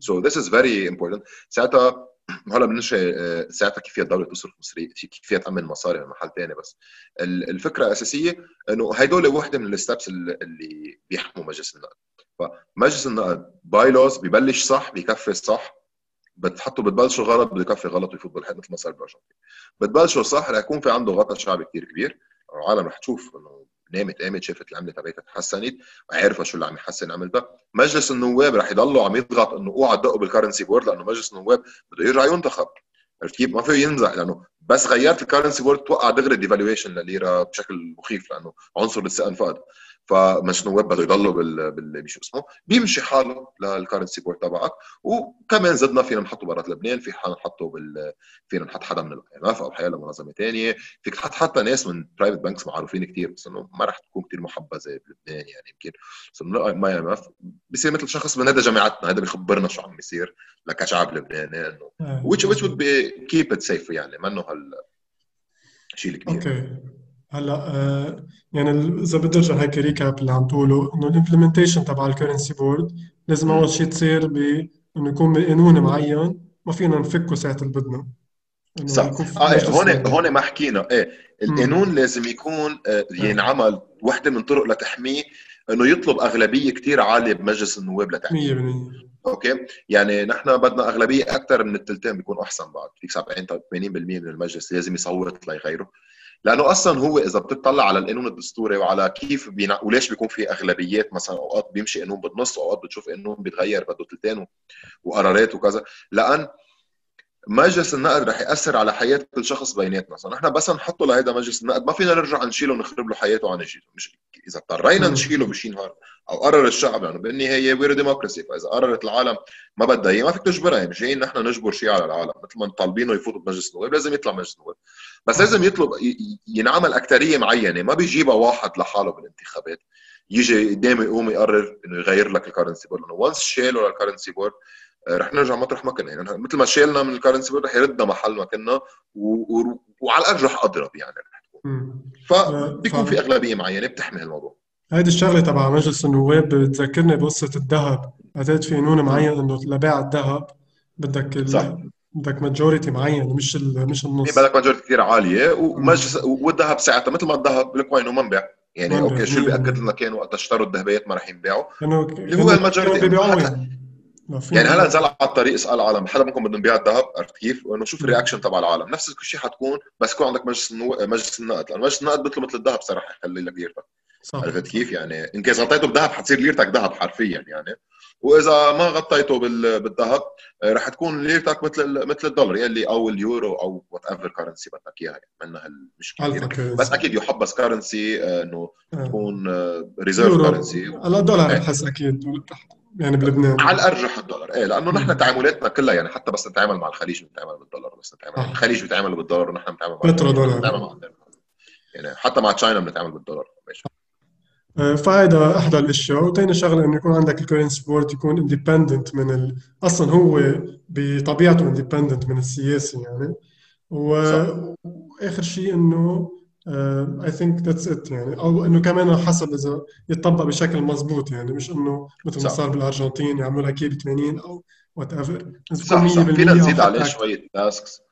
B: so this is very important ساعتها هلا بنشي آه، ساعتها كيف فيها الدولة تصرف مصاري كيف فيها تأمن مصاري من محل ثاني بس. الفكرة الأساسية إنه هدول وحدة من ال steps اللي بيحموا مجلس النقد. فمجلس النقد by laws ببلش صح بكفي صح. بتحطوا بتبلشوا غلط بده يكفي غلط ويفوت بالحيط مثل ما صار بالأرجنتين. بتبلشوا صح رح يكون في عنده غطاء شعبي كثير كبير. العالم رح تشوف إنه نامت قامت شافت العملة تبعتها تحسنت وعارفه شو اللي عم يحسن عملتها مجلس النواب رح يضلوا عم يضغط إنه أوعى تدقوا بال currency board لأنه مجلس النواب بده يرجع ينتخب. عرفت كيف؟ ما فيه ينزع لأنه بس غيرت ال currency board توقع دغري ال devaluation لليره بشكل مخيف لأنه عنصر الثقه انفقد. فمش نواب بده يضلوا بال بال شو اسمه بيمشي حاله للكرنسي بورد تبعك وكمان زدنا فينا نحطه برات لبنان في حال نحطه بال فينا نحط حدا من الاي ام اف أو حيلا منظمه ثانية فيك تحط حتى ناس من برايفت بانكس معروفين كثير بس إنه ما راح تكون كثير محبه زي بلبنان يعني يمكن. بس إنه ام اف بصير مثل شخص من هذا جامعتنا هذا بيخبرنا شو عم بيصير لكشعب لبناني إنه which which would be keep it safe يعني منه هال شيء الكبير.
A: okay. هلا آه يعني إذا بدي ارجع هيك recap اللي عم تقوله إنه ال implementation تبع ال currency board لازم أول شيء تصير ب إنه يكون بقانون معين ما فينا نفكه ساعة اللي بدنا
B: صح. آه إيه، هون هون ما حكينا. إيه القانون. لازم يكون آه ينعمل وحدة من طرق لتحميه إنه يطلب أغلبية كثير عالية بمجلس النواب لتحميه. 100% okay؟ يعني نحن بدنا أغلبية أكثر من الثلثين بيكون أحسن بعد. فيك 70 80% من المجلس لازم يصوت ليغيره لأنه أصلا هو إذا بتطلع على القانون الدستوري وعلى كيف بينا... وليش بيكون في أغلبيات مثلا أوقات بيمشي قانون بالنص وأوقات بتشوف قانون بيتغير بده ثلثين وقرارات وكذا لأن مجلس النقد رح يأثر على حياة كل شخص بيناتنا. مثلا نحن بس نحطه لهيدا مجلس النقد ما فينا نرجع نشيله ونخرب له حياته عن جديد. مش إذا اضطرينا نشيله بشي نهار أو قرر الشعب يعني بالنهاية we're democracy فإذا قررت العالم ما بدها اياه ما فيك تجبرها يعني جايين نحن نجبر شيء على العالم مثل ما طالبينه يفوتوا بمجلس النواب لازم يطلع مجلس النواب. بس لازم يطلب ينعمل اكثريه معينة ما بيجيبها واحد لحاله بالانتخابات يجي قدامه يقوم يقرر إنه يغير لك ال currency board لأنه once شالوا ال currency board رح نرجع مطرح ما كنا. يعني مثل ما شالنا من ال currency رح يردنا محل ما كنا و... و... وعلى الارجح أضرب يعني رح تكون. فبيكون في أغلبية معينة بتحمي الموضوع
A: هيدي الشغلة تبع مجلس النواب بتذكرني بقصة الذهب. اعتقد في قانون معين إنه لبيع الذهب بدك صح. بدك ماجوريتي معين مش مش النص.
B: بدك ماجوريتي كثير عالية. ومجلس والذهب ساعتها مثل ما الذهب بالكوين منبع يعني أوكي شو بيأكد لنا كان وقت اشتروا الذهبيات ما راح ينباعوا اللي هو الماجوريتي يعني هلا نزل على الطريق اسأل العالم حدا منكم بده يبيع الذهب؟ عرفت كيف؟ وإنه شوف الرياكشن تبع العالم. نفس الشيء حتكون بس يكون عندك مجلس النو... مجلس النقد لأنه مجلس النقد مثله مثل الذهب صراحة يخلي لك ليرتك عرفت كيف؟ يعني إن كيس غطيته بذهب حتصير ليرتك ذهب حرفيا يعني. وإذا ما غطيته بالذهب رح تكون ليرتك مثل مثل الدولار يلي أو اليورو أو whatever currency بدك إياها يعني منها المشكلة بس أكيد يحبس currency آه، إنه آه. تكون reserve
A: currency الدولار بحس أكيد يعني بلبنان.
B: على الأرجح الدولار. إيه لأنه نحن تعاملاتنا كلها يعني حتى بس نتعامل مع الخليج بنتعامل بالدولار بس نتعامل
A: آه.
B: الخليج بيتعامل بالدولار ونحن بنتعامل مع
A: بترو دولار.
B: بنتعامل مع. يعني حتى مع China بنتعامل بالدولار. ماشي.
A: آه، فهيدا احدى الأشياء. وثاني شغلة إنه يكون عندك ال currency board يكون independent من ال... أصلا هو بطبيعته independent من السياسي يعني. و... واخر شيء إنه I think that's it يعني. أو إنه كمان حسب إذا يتطبق بشكل مضبوط يعني مش إنه مثل ما. صار بالأرجنتين يعملوا لك اياه ب 80 أو whatever
B: صح. صح فينا نزيد عليه
A: شوي
B: شوية tasks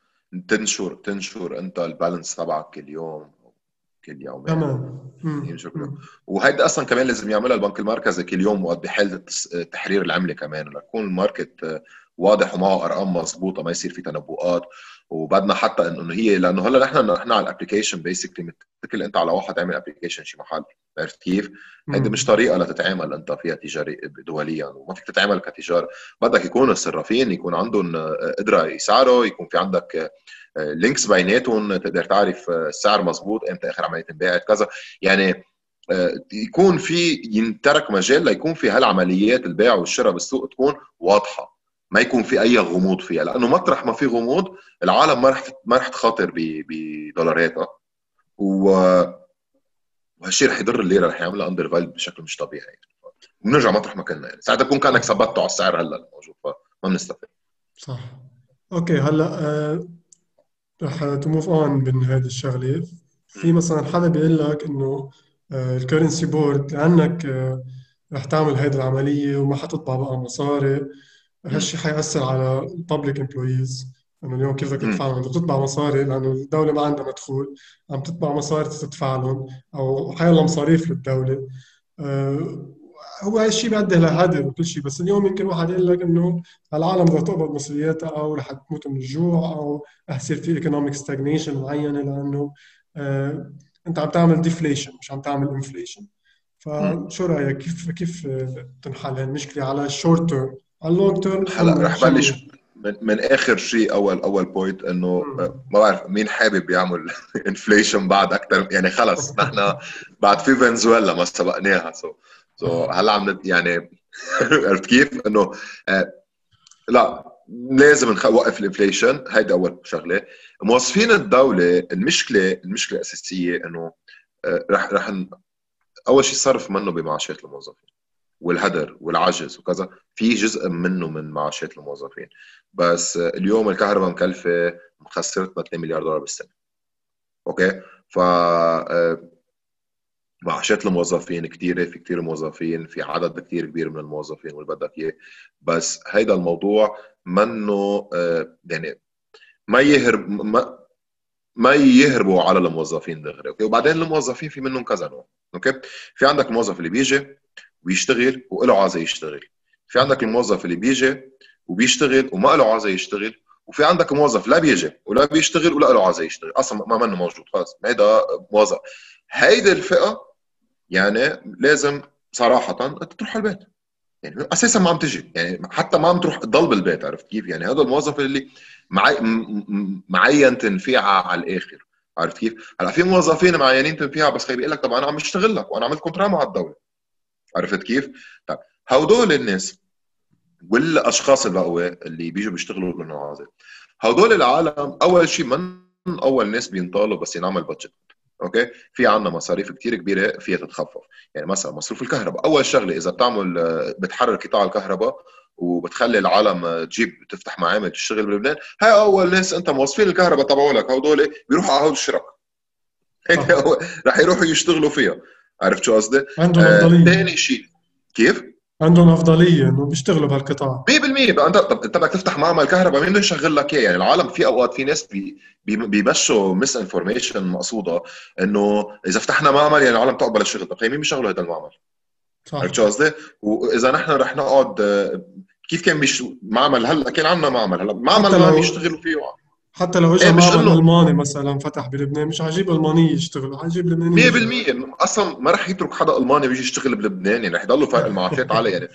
B: تنشر تنشر أنت ال balance تبعك كل يوم كل يومين.
A: تمام. مم.
B: يوم وهيدا أصلا كمان لازم يعملها البنك المركزي كل يوم وقت بحاله تحرير العملة كمان. ليكون ال market آه، واضح ومعه أرقام مضبوطه ما يصير في تنبؤات. وبدنا حتى إنه هي لأنه هلأ نحن نحن على ال application basically متكل أنت على واحد تعمل application شي محل عرفت كيف؟ هيدي. مش طريقة لتتعامل أنت فيها تجاري دوليا وما فيك تتعامل كتجار بدك يكونوا الصرافين يكون عندهم آه، قدرة يسعروا يكون في عندك links بيناتهم تقدر تعرف آه، السعر مزبوط إمتى آخر عملية انباعت كذا يعني آه، يكون في ينترك مجال ليكون في هالعمليات البيع والشراء بالسوق تكون واضحة ما يكون في أي غموض فيها لأنه مطرح ما في غموض العالم ما رح ما رح تخاطر بدولاراتها و وهالشيء رح يضر الليره رح يعملها undervalue بشكل مش طبيعي. بنرجع مطرح ما كنا. يعني ساعتها بكون كانك ثبتته على السعر هلأ الموجود فما بنستفيد.
A: صح. أوكي هلأ آه، رح ت move on من هذه الشغلة. في مثلا حدا بيقول لك إنه ال currency board لانك آه، رح تعمل هذه العملية وما حتطبع بقى مصاري. هالشيء حيأثر على ال public employees إنه اليوم كيف بدك. تدفع انت بتطبع مصاري لأنه الدولة ما عندها مدخول. عم تطبع مصاري تدفع لهم أو حيلا مصاريف للدولة. آه، هو هاي الشيء بيؤدي لهدر وكل شيء. بس اليوم يمكن واحد يقول لك إنه العالم بدها تقبض مصرياتها أو رح تموت من الجوع أو رح يصير في economic stagnation معينة لأنه آه، أنت عم تعمل deflation مش عم تعمل inflation فشو رأيك؟ كيف كيف تنحل هالمشكلة على ال short term على ال long term
B: هلا رح بلش من, من آخر شيء اول أول point
A: إنه.
B: ما بعرف مين حابب يعمل inflation بعد أكثر يعني خلص نحن بعد في فنزويلا ما سبقناها. so so هلا عم يعني عرفت كيف؟ إنه آه لا لازم نوقف ال inflation هيدي أول شغلة. موظفين الدولة المشكلة المشكلة الأساسية إنه آه رح رح أول شيء صرف منه بمعاشات الموظفين. والهدر والعجز وكذا في جزء منه من معاشات الموظفين. بس اليوم الكهرباء مكلفة مخسرتنا 2 مليار دولار بالسنة. أوكي؟ ف آه، معاشات الموظفين كثيرة في كثير موظفين في عدد كثير كبير من الموظفين واللي بدك إياه. بس هيدا الموضوع منه آه، يعني ما يهرب ما ما يهربوا على الموظفين دغري أوكي؟ وبعدين الموظفين في منهم كذا نوع أوكي؟ في عندك الموظف اللي بيجي ويشتغل وله عايزه يشتغل. في عندك الموظف اللي بيجي وبيشتغل وما له عايزه يشتغل وفي عندك موظف لا بيجي ولا بيشتغل ولا له عايزه يشتغل. أصلا ما منه موجود خلص هيدا موظف. هيدي الفئة يعني لازم صراحة تروح على البيت. يعني أساسا ما عم تجي. يعني حتى ما عم تروح تضل بالبيت عرفت كيف؟ يعني هذا الموظف اللي معين تنفيعها على الآخر عرفت كيف؟ هلأ في موظفين معينين تنفيعها بس خي بيقول لك طب أنا عم بشتغل لك وأنا عملت كونترا مع الدولة. عرفت كيف؟ طيب هدول الناس والأشخاص البقوة اللي بيجوا بيشتغلوا بالمناظر هدول العالم أول شيء من أول ناس بينطالوا بس ينعمل budget أوكي؟ في عندنا مصاريف كتير كبيرة فيها تتخفف يعني مثلا مصروف الكهرباء أول شغلة إذا بتعمل بتحرر قطاع الكهرباء وبتخلي العالم تجيب تفتح معامل تشتغل بلبنان هاي أول ناس أنت موظفين الكهرباء تبعولك هدول بيروحوا على هول الشرك هيك رح يروحوا يشتغلوا فيها. عرفت شو قصدي؟
A: عندهم
B: آه،
A: أفضلية.
B: ثاني شيء. كيف؟
A: عندهم أفضلية إنه بيشتغلوا بهالقطاع.
B: 100% بقى انت طب أنت بدك تفتح معمل كهرباء مين بده يشغل لك إياه؟ يعني العالم في أوقات في ناس بي بي- بيمشوا misinformation مقصودة إنه إذا فتحنا معمل يعني العالم تقبل الشغل. طب مين بيشغلوا هذا المعمل؟
A: صح.
B: عرفت شو قصدي؟ وإذا نحن رح نقعد آه، كيف كان بيش معمل؟ هلا كان عندنا معمل. هلا معمل ما
A: لو-
B: عم يشتغلوا فيه
A: حتى لو اجى
B: إيه، إنه-
A: الماني مثلا فتح بلبنان مش حيجيب الماني يشتغلوا حيجيب لبناني
B: 100% أصلا ما رح يترك حدا ألماني بيجي يشتغل بلبنان يعني رح يضلوا فرق المعاشات عالي يعني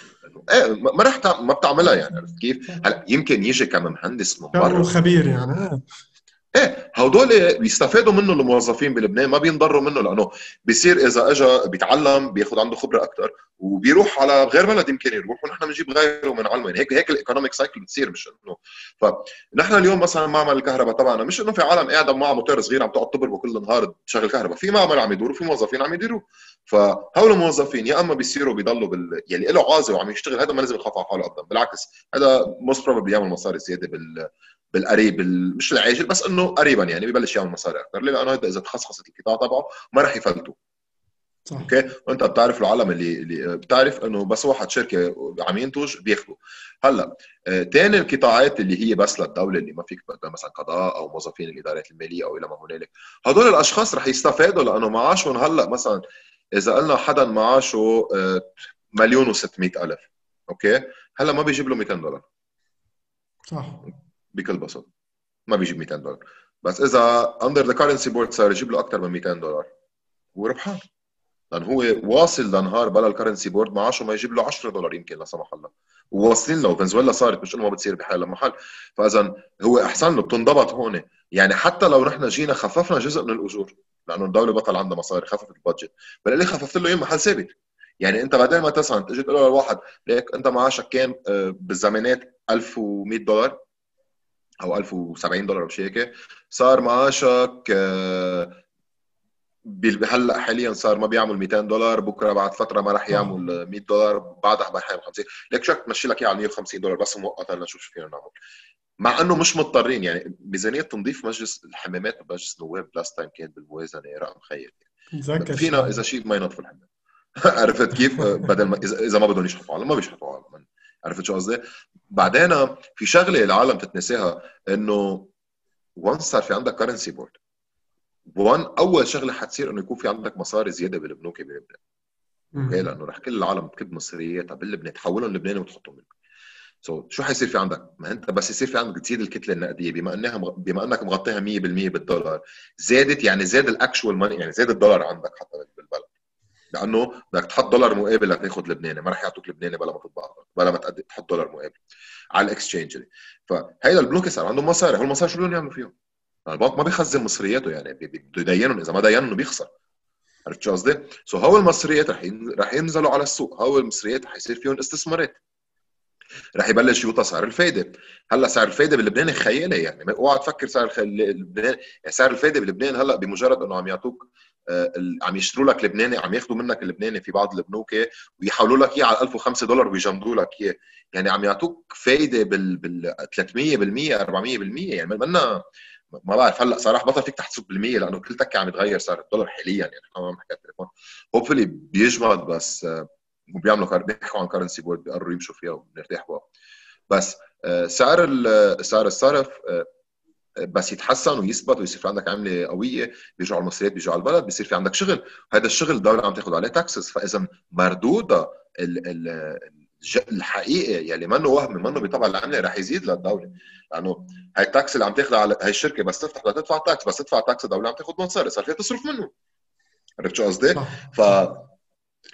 B: إيه ما رح. ما بتعملها يعني عرفت كيف؟ هلا يمكن يجي كمهندس برا
A: خبير يعني آه.
B: إيه هدول بيستفادوا منه الموظفين بلبنان ما بينضروا منه لأنه بيصير إذا اجى بيتعلم بياخذ عنده خبرة أكثر وبيروح على غير بلد يمكن يروح ونحن بنجيب غيره من علمه. يعني هيك هيك ال economic cycle بتصير مش إنه. فنحن اليوم مثلا معمل الكهرباء تبعنا مش إنه في عالم قاعدة معها موتور صغير عم تقعد تبربه كل النهار تشغل كهرباء في معمل عم يدور وفي موظفين عم يديروا. فهول الموظفين يا أما بيصيروا بيضلوا بال يلي له عازه وعم يشتغل هذا ما لازم يخاف على حاله ابدا بالعكس هذا most probably يعمل مصاري زيادة بال بالقريب مش العاجل بس إنه قريبا يعني بيبلش يعمل مصاري أكثر لأنه هذا إذا تخصصت القطاع تبعه ما راح يفلتوا. صح. أوكي؟ وأنت بتعرف العالم اللي اللي بتعرف إنه بس واحد شركة عم ينتج بياخذوا هلأ ثاني آه القطاعات اللي هي بس للدولة اللي ما فيك مثلا قضاء أو موظفين الإدارات المالية أو إلى ما هنالك. هدول الأشخاص رح يستفادوا لأنه معاشهم هلأ مثلا إذا قلنا حدا معاشه آه مليون و600 ألف. أوكي؟ هلأ ما بيجيب له 200 دولار.
A: صح.
B: بكل بساطة. ما بيجيب 200 دولار. بس إذا under the currency board صار يجيب له أكثر من 200 دولار. هو ربحان. لأن هو واصل لنهار بلا ال currency board معاشه ما يجيب له 10 دولار يمكن لا سمح الله. وواصلين له. فنزويلا صارت مش إنه ما بتصير بحال محل فاذا هو أحسن له. بتنضبط هون. يعني حتى لو نحن جينا خففنا جزء من الأجور. لأنه الدولة بطل عندها مصاري خففت البادجت. بل خففت له إياه محل ثابت. يعني أنت بعدين ما تسعى تجي تقول له لواحد ليك أنت معاشك كان آه، بالزمانات 1100 دولار. أو 1070 دولار بشي هيك صار معاشك آه، هلأ حاليا صار ما بيعمل 200 دولار بكرة بعد فترة ما راح يعمل 100 دولار بعدها راح يعمل 50 ليك شك تمشي لك إياه على 150 دولار؟ بس مؤقتا لنشوف شو فينا نعمل. مع إنه مش مضطرين يعني ميزانية تنظيف مجلس الحمامات بمجلس النواب last time كانت بالموازنة رقم يعني. فينا إذا شيء ما ينظف الحمام. عرفت كيف؟ بدل ما اذا ما بدهم يشحطوا على ما بيشحطوا على عرفت شو قصدي؟ بعدين في شغلة العالم تتنساها إنه once صار في عندك currency board وان أول شغلة حتصير إنه يكون في عندك مصاري زيادة بالبنوك بلبنان أوكي لأنه رح كل العالم تكب مصرياتها باللبنان تحولهم لبناني وتحطهم بالبنك so so, شو حيصير في عندك؟ ما أنت بس يصير في عندك تزيد الكتلة النقدية بما إنها بما إنك مغطيها 100% بالدولار زادت يعني زاد ال actual money يعني زاد الدولار عندك حتى بالبلد لأنه بدك تحط دولار مقابل لتاخذ لبناني ما راح يعطوك لبناني بلا ما تطبع بلا ما تحط دولار مقابل على ال exchange فهيدا البنوك صار عندهم مصاري هول المصاري شو بدهم يعملوا فيهم؟ البنك ما بيخزن مصرياته يعني بده يدينهم إذا ما دينهم بيخسر عرفت شو قصدي؟ سو هول المصريات رح رح ينزلوا على السوق هول المصريات رح يصير فيهم استثمارات رح يبلش يوطى سعر الفايدة هلأ سعر الفايدة بلبنان خيالي يعني اوعى تفكر سعر لبنان يعني سعر الفايدة بلبنان هلأ بمجرد إنه عم يعطوك عم يشتروا لك لبناني عم ياخذوا منك اللبناني في بعض البنوك ويحولوا لك إياه على 1005 دولار ويجمدوا لك إياه. يعني عم يعطوك فايدة بال بال 300% 400% يعني منا ما بعرف. هلأ صراحة بطل فيك تحسب بالمية لأنه كل تكة عم يتغير صار الدولار حاليا يعني إحنا ما عم نحكي التليفون hopefully بيجمد بس آه، وبيعملوا بيحكوا عن currency board بيقرروا يمشوا فيها وبنرتاح بس آه، سعر سعر الصرف بس يتحسن ويثبت ويصير في عندك عملة قوية بيرجعوا المصريات بيرجعوا على البلد بيصير في عندك شغل. هذا الشغل الدولة عم تاخذ عليه taxes فإذا مردودها الحقيقي يلي منه وهمي منه بطبع العملة رح يزيد للدولة. لأنه هاي ال tax اللي عم تاخذها على هاي الشركة بس تفتح بدها تدفع tax بس تدفع tax الدولة عم تاخذ مصاري. صار فيها تصرف منه. عرفت شو قصدي؟ ف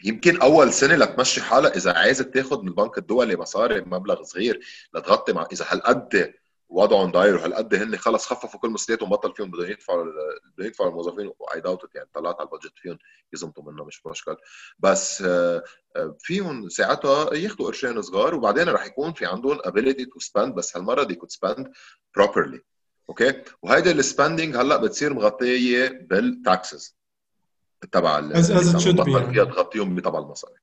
B: يمكن أول سنة لتمشي حالها إذا عايزه تاخذ من البنك الدولي مصاري بمبلغ صغير لتغطي مع إذا هالقد وضعهم داير وهالقد هن خلص خففوا كل مسؤولياتهم بطل فيهم بدهم يدفعوا بدهم يدفعوا الموظفين؟ واي داوت يعني طلعت على ال budget فيهم يزمطوا منه مش مشكل. بس آه، آه، فيهم ساعتها ياخذوا قرشين صغار وبعدين رح يكون في عندهم ability to spend بس هالمرة they could spend properly. أوكي وهيدي ال spending هلأ بتصير مغطية
A: بال taxes تبع should be يعني.
B: فيها تغطيهم بطبع المصاري.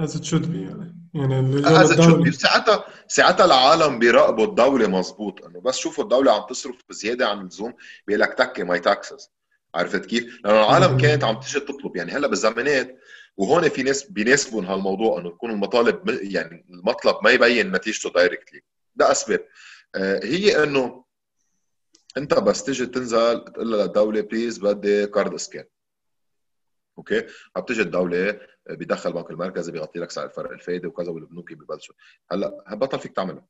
A: As it should be يعني. يعني
B: الدولة... ساعتها ساعتها العالم بيراقبوا الدولة مزبوط إنه بس شوفوا الدولة عم تصرف بزيادة عن اللزوم بيقول لك take my taxes عرفت كيف؟ لأنه العالم كانت عم تيجي تطلب. يعني هلأ بالزمانات وهون في ناس بيناسبهم هالموضوع إنه يكون المطالب يعني المطلب ما يبين نتيجته directly ده أسباب. آه، هي إنه أنت بس تيجي تنزل تقول للدولة please بدي قرض اسكان أوكي؟ بتيجي الدولة بيدخل البنك المركزي بيغطي لك سعر فرق الفائده وكذا والبنوك ببلشوا هلا بطل فيك تعملها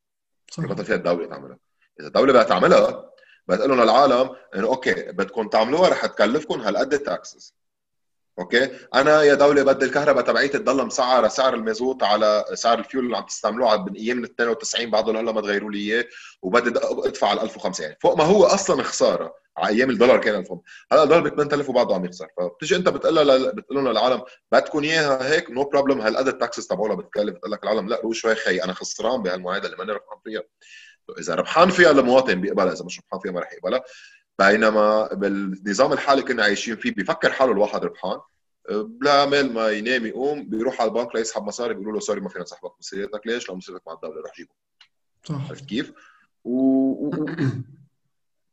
B: صح. بطل فيها الدولة تعملها إذا الدولة بدها تعملها بتقول لهم للعالم إنه أوكي بدكم تعملوها رح تكلفكم هالقد ال taxes أوكي؟ أنا يا دولة بدي الكهرباء تبعيتي تضل مسعره سعر المازوت على سعر الفيول اللي عم تستعملوه من أيام ال 92 بعده هلا ما تغيروا لي إياه وبدي أدفع على 1005 يعني فوق ما هو أصلا خسارة على أيام الدولار كان 1000 هلأ الدولار ب 8000 وبعده عم يخسر. فبتيجي أنت بتقول بتقول لهم للعالم بدكم إياها هيك no problem هالقد ال taxes تبعولها بتكلف؟ بتقول لك العالم لا روح شوي خي أنا خسران بهالمعادله اللي ماني ربحان فيها. إذا ربحان فيها المواطن بيقبلها إذا مش ربحان فيها ما رح يقبلها. بينما بالنظام الحالي كنا عايشين فيه بفكر حاله الواحد ربحان. بلا مال ما ينام يقوم بيروح على البنك ليسحب مصاري بيقولوا له sorry ما فينا نسحبك مصريتك ليش؟ لو مصريتك مع الدولة روح جيبه. صح. عرفت كيف؟ و, و...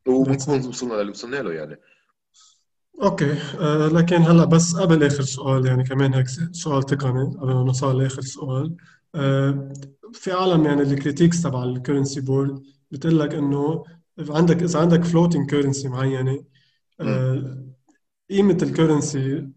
B: وبنكون وصلنا للي وصلنا له يعني.
A: okay. آه لكن هلأ بس قبل آخر سؤال يعني كمان هيك سؤال تقني قبل ما نوصل لآخر سؤال. آه في عالم يعني ال critics تبع ال currency board بتقول لك إنه عندك إذا عندك floating currency معينة آه قيمة الكرنسي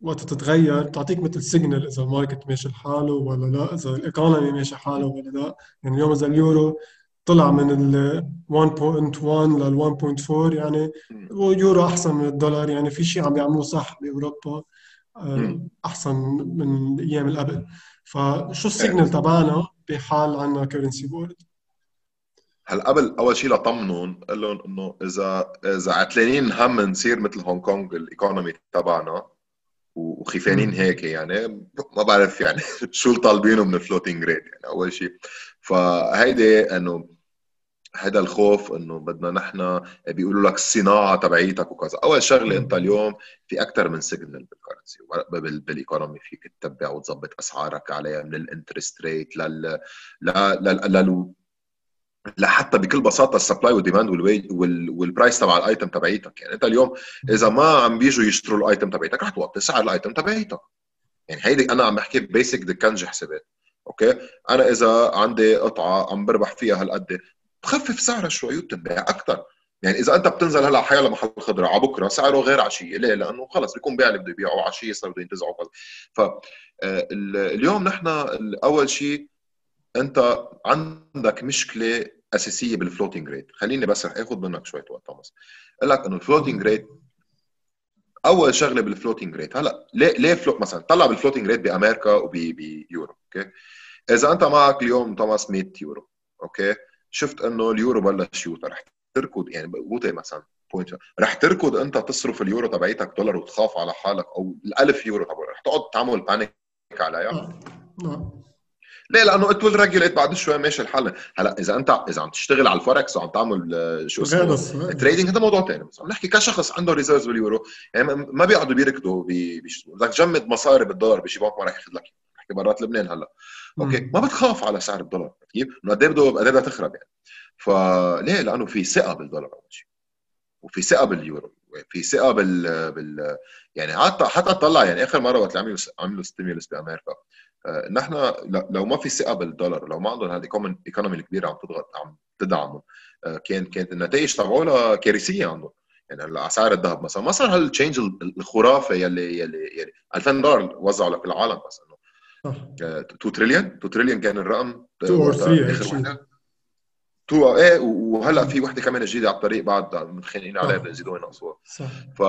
A: وقت تتغير بتعطيك مثل signal إذا ال market ماشي لحاله ولا لا إذا ال economy ماشي حاله ولا لا. يعني اليوم إذا اليورو طلع من ال 1.1 لل 1.4 يعني يورو أحسن من الدولار يعني في شيء عم يعملوه صح بأوروبا آه، أحسن من الأيام اللي قبل فشو ال signal تبعنا بحال عندنا currency board
B: هلا قبل أول شيء لطمنهم قال لهم إنه إذا إذا عتلانين هم نصير مثل هونغ كونغ ال economy تبعنا وخيفانين هيك يعني ما بعرف يعني شو طالبينه من ال floating rate يعني أول شيء. فهيدي إنه هذا الخوف إنه بدنا نحن بيقولوا لك الصناعه تبعيتك وكذا. أول شغلة أنت اليوم في أكثر من signal بال currency بال economy فيك تتبع وتظبط أسعارك عليها من ال interest rate لل لل لل لحتى بكل بساطة ال supply وال demand وال price تبع ال item تبعيتك. يعني انت اليوم إذا ما عم بيجوا يشتروا ال item تبعيتك رح توطي سعر ال item تبعيتك. يعني هيدي أنا عم بحكي basic دكنجي حسابات. okay؟ أنا إذا عندي قطعة عم بربح فيها هالقد بخفف سعرها شوي وبتنباع أكثر يعني إذا أنت بتنزل هلأ حيلا محل خضرة على بكرة سعره غير عشية. ليه؟ لأنه خلص بيكون بيع اللي بده يبيعه عشية صار بده ينتزعوا ف آه، اليوم نحن أول شيء أنت عندك مشكلة أساسية بال floating rate خليني بس رح اخذ منك شوية وقت توماس. أقول لك انه ال floating rate أول شغلة بال floating rate هلا ليه ليه float مثلا طلع بال floating rate بأمريكا وبيورو okay؟ إذا أنت معك اليوم توماس 100 يورو okay؟ شفت إنه اليورو بلش يوطى رح تركض يعني بوطي مثلا point رح تركض أنت تصرف اليورو تبعيتك دولار وتخاف على حالك أو الألف يورو تبعك رح تقعد تعمل panic عليها ليه؟ لأنه it will regulate بعد شوي ماشي الحال. هلأ إذا أنت إذا عم تشتغل على الفوركس وعم تعمل آه، شو اسمه trading هذا موضوع ثاني بس عم نحكي كشخص عنده reserves باليورو. يعني ما بيقعدوا بيركضوا بدك تجمد مصاري بالدولار بشي بنك ما راح ياخذ لك. نحكي برات لبنان هلأ. okay. ما بتخاف على سعر الدولار. كيف؟ إنه قد إيه بده قد بدها تخرب يعني. فليه؟ لأنه في ثقة بالدولار أول شيء وفي ثقة باليورو. في ثقة بال بال يعني حتى حتى طلع يعني آخر مرة وقت عملوا عملوا stimulus بأمريكا. نحن لو ما في ثقة بالدولار لو ما عندهم هال economy الكبيرة عم تضغط عم تدعمهم آه، كان كانت النتائج تبعولها كارثية عندهم يعني هلا أسعار الذهب مثلا ما صار هال change الخرافي يلي يلي يلي 2000 دولار وزعوا لكل العالم بس انه 2 تريليون 2 تريليون كان الرقم.
A: 2 or 3 آخر وحدة.
B: 2 إيه وهلأ في وحدة كمان جديدة على الطريق بعد متخانقين عليها بدهم يزيدوا ينقصوها صح. ف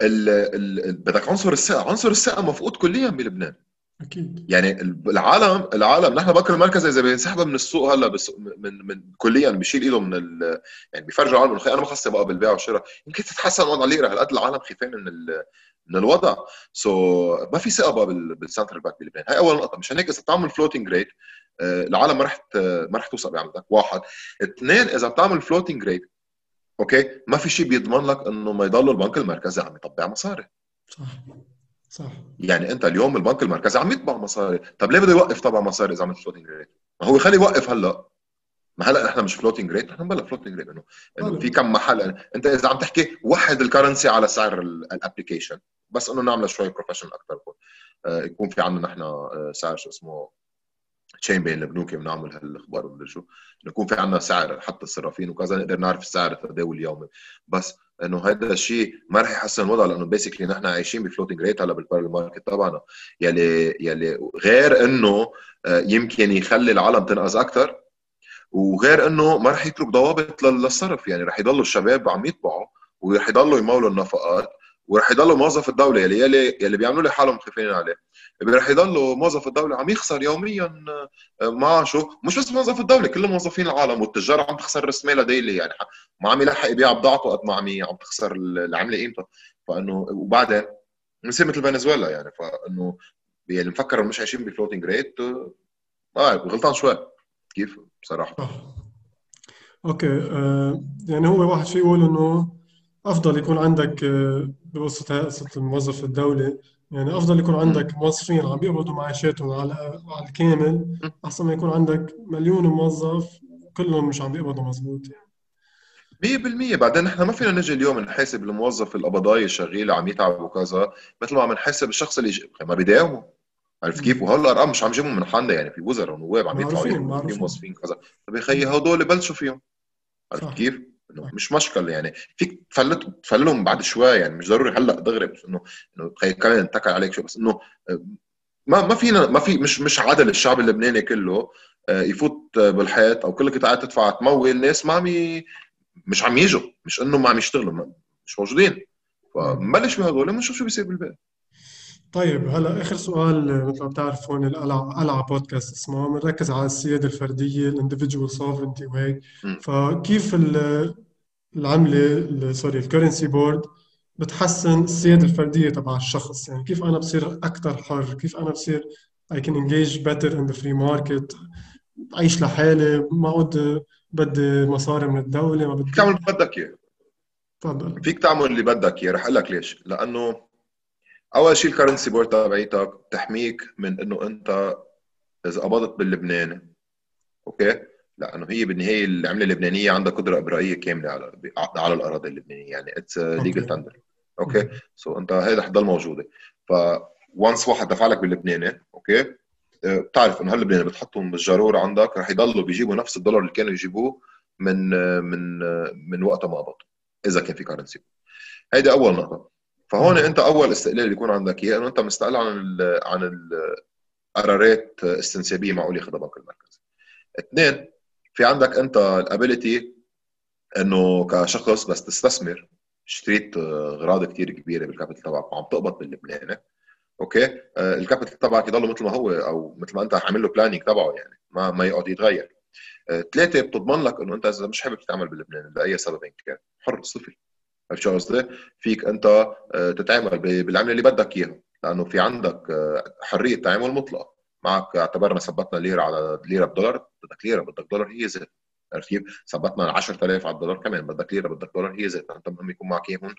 B: بدك عنصر الثقه عنصر الثقه مفقود كليا بلبنان. أكيد. يعني العالم العالم نحن بنك المركزي إذا بينسحب من السوق هلأ بس من من كليا بيشيل إيده من ال يعني بيفرجوا العالم أنا ما خصني بقى بالبيع والشراء. يمكن تتحسن وضع الليره هالقد العالم خايفين من من الوضع. so so, ما في ثقه بقى بال central bank بلبنان. هاي أول نقطة. مشان هيك إذا بتعمل floating rate العالم ما رح ما رح توصل بعملتك واحد. اثنين إذا بتعمل floating rate okay؟ ما في شيء بيضمن لك إنه ما يضل البنك المركزي عم يطبع مصاري. صح. صح. يعني أنت اليوم البنك المركزي عم يطبع مصاري. طب ليه بده يوقف طبع مصاري إذا عملت floating rate ما هو يخلي يوقف هلأ. ما هلأ نحن مش floating rate نحن بلا floating rate انه إنه في كم محل. أنت إذا عم تحكي وحد ال currency على سعر ال application بس إنه نعمل شوي professional أكثر آه، يكون في عندنا نحن آه، سعر شو اسمه chain بين البنوك بنعمل هالأخبار ولا شو. نكون في عندنا سعر حتى الصرافين وكذا نقدر نعرف السعر التداول اليومي بس إنه هذا الشيء ما رح يحسن الوضع لأنه basically نحن عايشين ب floating rate هلا بال parallel market تبعنا. يلي يلي غير إنه آه، يمكن يخلي العالم تنقذ أكثر وغير إنه ما رح يترك ضوابط للصرف. يعني رح يضلوا الشباب عم يطبعوا ورح يضلوا يمولوا النفقات. وراح يضل موظف الدولة يلي يلي يلي بيعملوا لي حالهم خايفين عليه. راح يضل موظف الدولة عم يخسر يوميا آه، معاشه مش بس موظف الدولة كل موظفين العالم والتجار عم تخسر راس مالها daily يعني ما عم يلحق يبيع بضاعته قد ما عم عم تخسر العملة قيمتها فإنه وبعدين بنصير مثل فنزويلا يعني فإنه يعني مفكر مش عايشين ب floating rate آه غلطان شوي. كيف؟ بصراحة.
A: آه. okay آه يعني هو واحد في يقول إنه أفضل يكون عندك آه، بوسط قصه الموظف الدولي يعني أفضل يكون عندك موظفين عم بيقبضوا معاشاتهم على على الكامل أحسن ما يكون عندك مليون موظف كلهم مش عم بيقبضوا مزبوط.
B: يعني 100% بعدين نحن ما فينا نجي اليوم نحاسب الموظف القبضاي الشغيل عم يتعب وكذا مثل ما عم نحاسب الشخص اللي ما بيداوموا عرفت كيف؟ وهلأ الارقام مش عم جيبهم من حالنا يعني في وزراء ونواب عم يدفعوا في موظفين كذا. طيب يا خيي هدول بلشوا فيهم. عرفت كيف؟ إنه مش مشكله يعني. فيك تفلت تفلهم بعد شوي يعني مش ضروري هلأ دغري بس انه إنه كمان انتكل عليك شوي بس إنه ما ما فينا ما في مش مش عدل الشعب اللبناني كله آه، يفوت بالحيط أو كلك قاعد تدفع تمول ناس ما عم مش عم يجوا. مش إنه ما عم يشتغلوا مش موجودين. فنبلش بهدول ونشوف شو بيصير بالباقي.
A: طيب هلا آخر سؤال مثل ما بتعرفون القلعه قلعه بودكاست اسمه بنركز على السيادة الفردية الاندفجوال سوفرنتي وهيك فكيف العملة sorry ال currency board بتحسن السيادة الفردية تبع الشخص؟ يعني كيف أنا بصير أكثر حر؟ كيف أنا بصير I can engage better in the free market أعيش لحالي ما اقعد بدي مصاري من الدولة ما بدي
B: تعمل اللي بدك إياه.
A: تفضل.
B: فيك تعمل اللي بدك إياه. رح أقول لك ليش. لأنه أول شيء ال currency board تبعيتك بتحميك من إنه أنت إذا قبضت باللبناني. okay؟ لأنه هي بالنهاية العملة اللبنانية عندها قدرة إبرائية كاملة على على الأراضي اللبنانية. يعني it's legal tender okay؟ so أنت هيدا حتضل موجودة. ف once واحد دفع لك باللبناني أوكي؟ آه، بتعرف إنه هاللبناني بتحطهم بالجارور عندك رح يضلوا بيجيبوا نفس الدولار اللي كانوا يجيبوه من آه، من آه، من وقت ما قبضوا إذا كان في currency هيدي أول نقطة. فهون انت اول استقلال بيكون عندك اياه انه انت مستقل عن ال عن القرارات استنسابية معقول ياخذها البنك المركزي. اثنين في عندك انت ال ability انه كشخص بس تستثمر. اشتريت اغراض كثير كبيرة بال capital تبعك وعم تقبض باللبناني. okay؟ آه، ال capital تبعك يضل مثل ما هو أو مثل ما أنت عامل له planning تبعه يعني ما ما يقعد يتغير. آه، ثلاثة بتضمن لك إنه أنت إذا مش حابب تعمل بلبنان لأي سبب كان. حر صفر. عرفت شو قصدي؟ فيك أنت آه، تتعامل بالعملة اللي بدك إياها لأنه في عندك حرية تعامل مطلقه معك اعتبرنا ثبتنا ليرة على ليرة بدولار بدك ليرة بدك دولار هي زيت. عرفت كيف؟ ثبتنا 10000 على الدولار كمان بدك ليرة بدك دولار هي زيت. انت مهم يكون معك إياهم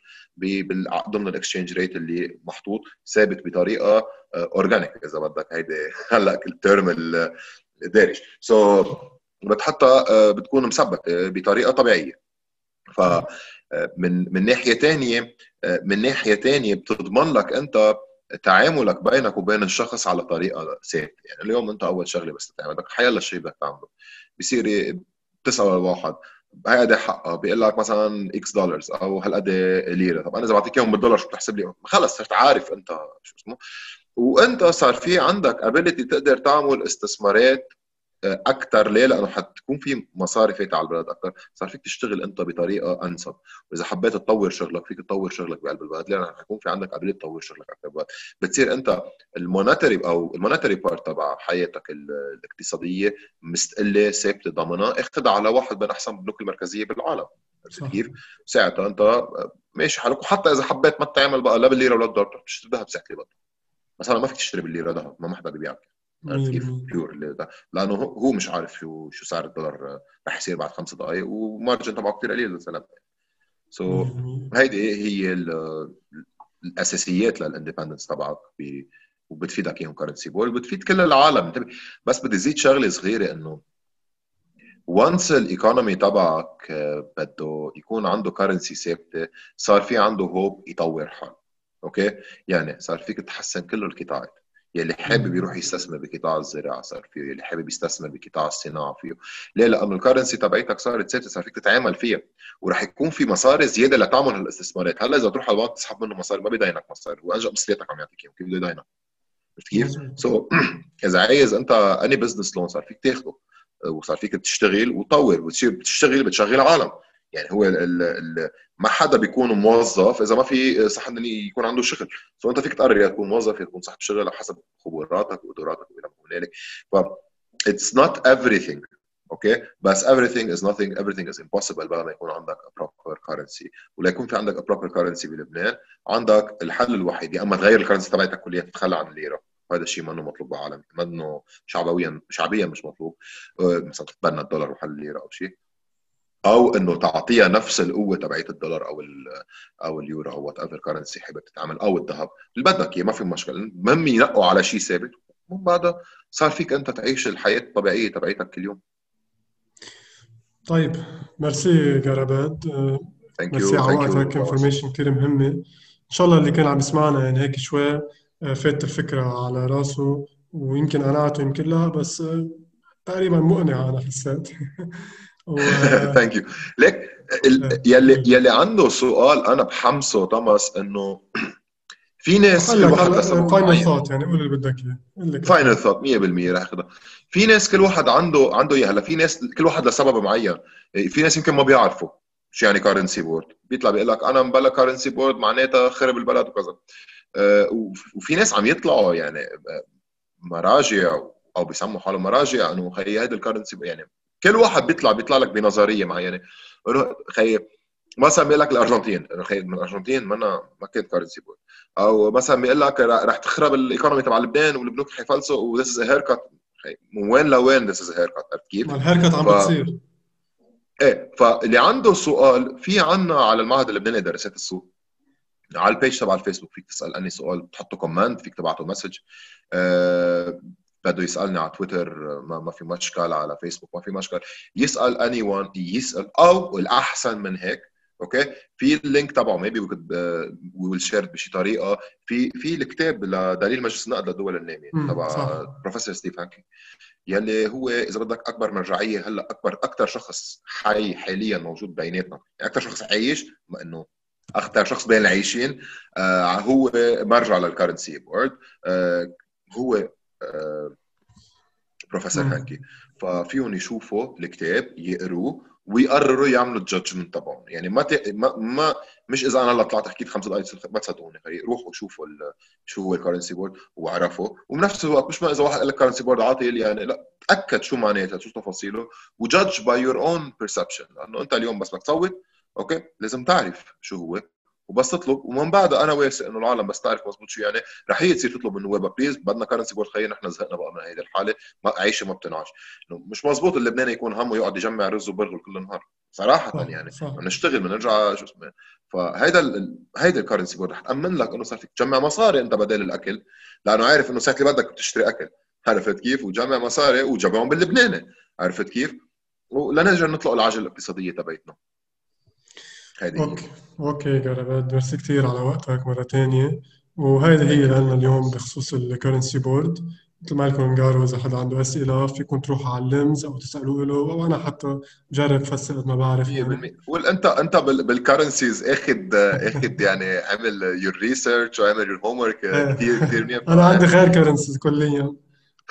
B: ضمن ال exchange rate اللي محطوط ثابت بطريقة organic آه، إذا بدك. هيدي هلأ ال term الدارج. so, بتحطها آه، بتكون مثبته بطريقة طبيعية. ف آه، من من ناحية ثانية من ناحية ثانية بتضمن لك أنت تعاملك بينك وبين الشخص على طريقة ثابتة. يعني اليوم أنت أول شغلة بس تتعامل بدك حيلا شيء بدك تعمله. بصير بتسأل الواحد هاي قد حقها؟ بيقول لك مثلا x dollars أو هالقد ليرة. طب أنا إذا بعطيك إياهم بالدولار شو بتحسب لي؟ خلص صرت عارف أنت شو اسمه. وأنت صار في عندك ability تقدر تعمل استثمارات أكثر ليه؟ لأنه حتكون في مصاري فايتة على البلد أكثر، صار فيك تشتغل أنت بطريقة أنسب، وإذا حبيت تطور شغلك فيك تطور شغلك بقلب البلد، لأن حيكون في عندك قابلية تطور شغلك أكثر بلد. بتصير أنت ال monetary أو ال monetary part تبع حياتك الاقتصادية مستقلة ثابتة ضامنة، اخذها على واحد من أحسن البنوك المركزية بالعالم. عرفت كيف؟ ساعتها أنت ماشي حالك وحتى إذا حبيت ما تعمل بقى لا بالليرة ولا بالدولار تشتري ذهب اللي بدك. مثلا ما فيك تشتري بالليرة ذهب ما حدا بيبيعك عرفت كيف؟ pure لأنه هو مش عارف شو شو سعر الدولار رح يصير بعد خمس دقائق و margin تبعه كثير قليل للزلمه so, هيدي هي الأساسيات لل independence تبعك وبتفيدك إياهم currency board بتفيد كل العالم. بس بدي زيد شغلة صغيرة إنه once ال economy تبعك آه، بده يكون عنده currency ثابته صار في عنده hope يطور حاله. okay يعني صار فيك تحسن كل القطاعات. يلي حابب يروح يستثمر بقطاع الزراعة صار فيه يلي حابب يستثمر بقطاع الصناعة فيه. ليه؟ لأنه ال currency تبعيتك صارت ثابتة صار فيك تتعامل فيها وراح يكون في مصاري زيادة لتعمل هالاستثمارات. هلا إذا تروح على البنك تسحب منه مصاري ما بيدينك مصاري اجى مصرياتك عم يعطيك إياهم كيف بده يدينك؟ عرفت كيف؟ so, إذا عايز أنت any business loan صار فيك تاخده وصار فيك تشتغل وتطور بتصير بتشتغل بتشغل عالم يعني هو ال ال ما حدا بيكون موظف إذا ما في صح إنه يكون عنده شغل. so أنت فيك تقرر يا تكون موظف يا تكون صاحب شغل على حسب خبراتك وقدراتك وإلى ما هنالك. ف it's not everything okay بس everything is nothing everything is impossible بعد ما يكون عندك proper currency. ولا يكون في عندك proper currency بلبنان عندك الحل الوحيد يا أما تغير ال currency تبعتك كليا تتخلى عن الليرة. هذا الشيء منه مطلوب بالعالم منه شعبويا شعبيا مش مطلوب. مثلا تتبنى الدولار وحل الليرة أو شيء. أو إنه تعطيها نفس القوة تبعت الدولار أو أو اليورو أو whatever currency حابب تتعمل أو الذهب. اللي بدك إياه ما في مشكلة. المهم ينقوا على شيء ثابت. ومن بعدها صار فيك أنت تعيش الحياة الطبيعية تبعيتك كل يوم.
A: طيب ميرسي جرابات. ميرسي على وقتك. information كثير مهمة. إن شاء الله اللي كان عم يسمعنا يعني هيك شوي آه، فات الفكرة على راسه ويمكن قنعته يمكن لا بس آه، تقريبا مقنعة أنا حسيت.
B: thank you ليك يلي يلي عنده سؤال أنا بحمسه توماس إنه في ناس
A: كل واحد final thought يعني قول اللي بدك إياه.
B: final thought 100% رح أخذها. في ناس كل واحد عنده عنده اياه هلا في ناس كل واحد لسبب معين. في ناس يمكن ما بيعرفوا شو يعني currency board بيطلع بيقول لك أنا مبلا currency board معناتها خرب البلد وكذا. آه، وفي ناس عم يطلعوا يعني آه، مراجع أو بيسموا حالهم مراجع إنه خي هيدا ال currency يعني كل واحد بيطلع بيطلع لك بنظرية معينة. انه خي مثلا بيقول لك الارجنتين انه خي من الأرجنتين منا ما كانت currency board أو مثلا بيقول لك رح تخرب ال economy تبع لبنان والبنوك حيفلسوا و this is haircut من وين لوين this is haircut عرفت كيف؟
A: ال haircut عم بتصير.
B: إيه فاللي عنده سؤال في عنا على المعهد اللبناني دراسات السوق. على ال page تبع الفيسبوك فيك تسأل any سؤال بتحطه comment فيك تبعته message أه بده يسألني على تويتر ما, ما في مشكل على فيسبوك ما في مشكل يسأل anyone يسأل أو الأحسن من هيك okay؟ في ال link تبعه maybe we will share بشي طريقة. في في الكتاب لدليل مجلس النقد للدول النامية تبع بروفيسور ستيف هانكي يلي هو إذا بدك أكبر مرجعيه هلأ أكبر أكثر شخص حي حاليا موجود بيناتنا. يعني أكثر شخص عايش إنه أكثر شخص بين العايشين. آه هو مرجع لل currency board آه هو بروفيسور هانكي ففيهم يشوفوا الكتاب يقروه ويقرروا يعملوا ال judgment تبعهم. يعني ما, ت... ما ما مش إذا أنا هلا طلعت حكيت خمس دقائق ما تصدقوني. روحوا شوفوا ال... شو هو ال currency board وعرفوا وبنفس الوقت مش ما إذا واحد قال لك currency board عاطي لي يعني لا تأكد شو معناتها شو تفاصيله. و judge by your own perception لأنه أنت اليوم بس بدك تصوت أوكي؟ لازم تعرف شو هو. وبس تطلب ومن بعدها أنا واثق إنه العالم بس تعرف مضبوط شو يعني رح هي تصير تطلب من النواب please بدنا currency board خيي نحن زهقنا بقى من هيدي الحالة ما عيشة ما بتنعش. مش مضبوط اللبناني يكون همه يقعد يجمع رز وبرغل كل النهار. صراحة يعني بنشتغل بنرجع شو اسمه. فهيدا ال... هيدا ال currency board رح تامن لك إنه صار فيك تجمع مصاري أنت بدل الأكل لأنه عارف إنه ساعه اللي بدك تشتري أكل. عرفت كيف؟ وجمع مصاري وجمعهم باللبناني. عرفت كيف؟ ولنرجع نطلق العجله الاقتصادية تبعتنا
A: هذه. Okay. Okay جربت ميرسي كثير على وقتك مرة ثانية وهذه هي لنا اليوم بخصوص ال currency board مثل ما لكم قالوا إذا حدا عنده أسئلة فيكم تروحوا على الليمز أو تسألوا له أو أنا حتى جرب فسر قد ما بعرف
B: يعني. وال انت أنت بال currencies اخذ أخذ يعني عمل your research وعمل your homework كثير كثير
A: أنا عندي غير currencies كليا.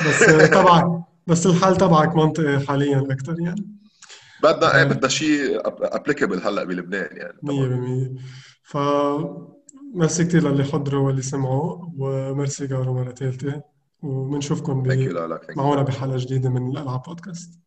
A: بس تبعك بس الحل تبعك منطقي حاليا أكثر يعني.
B: بدنا إيه بدنا شيء applicable هلأ بلبنان
A: يعني. 100% ف ميرسي كثير للي حضروا واللي سمعوا وميرسي جارو مرة ثالثة وبنشوفكم معنا بحلقة جديدة من الألعاب بودكاست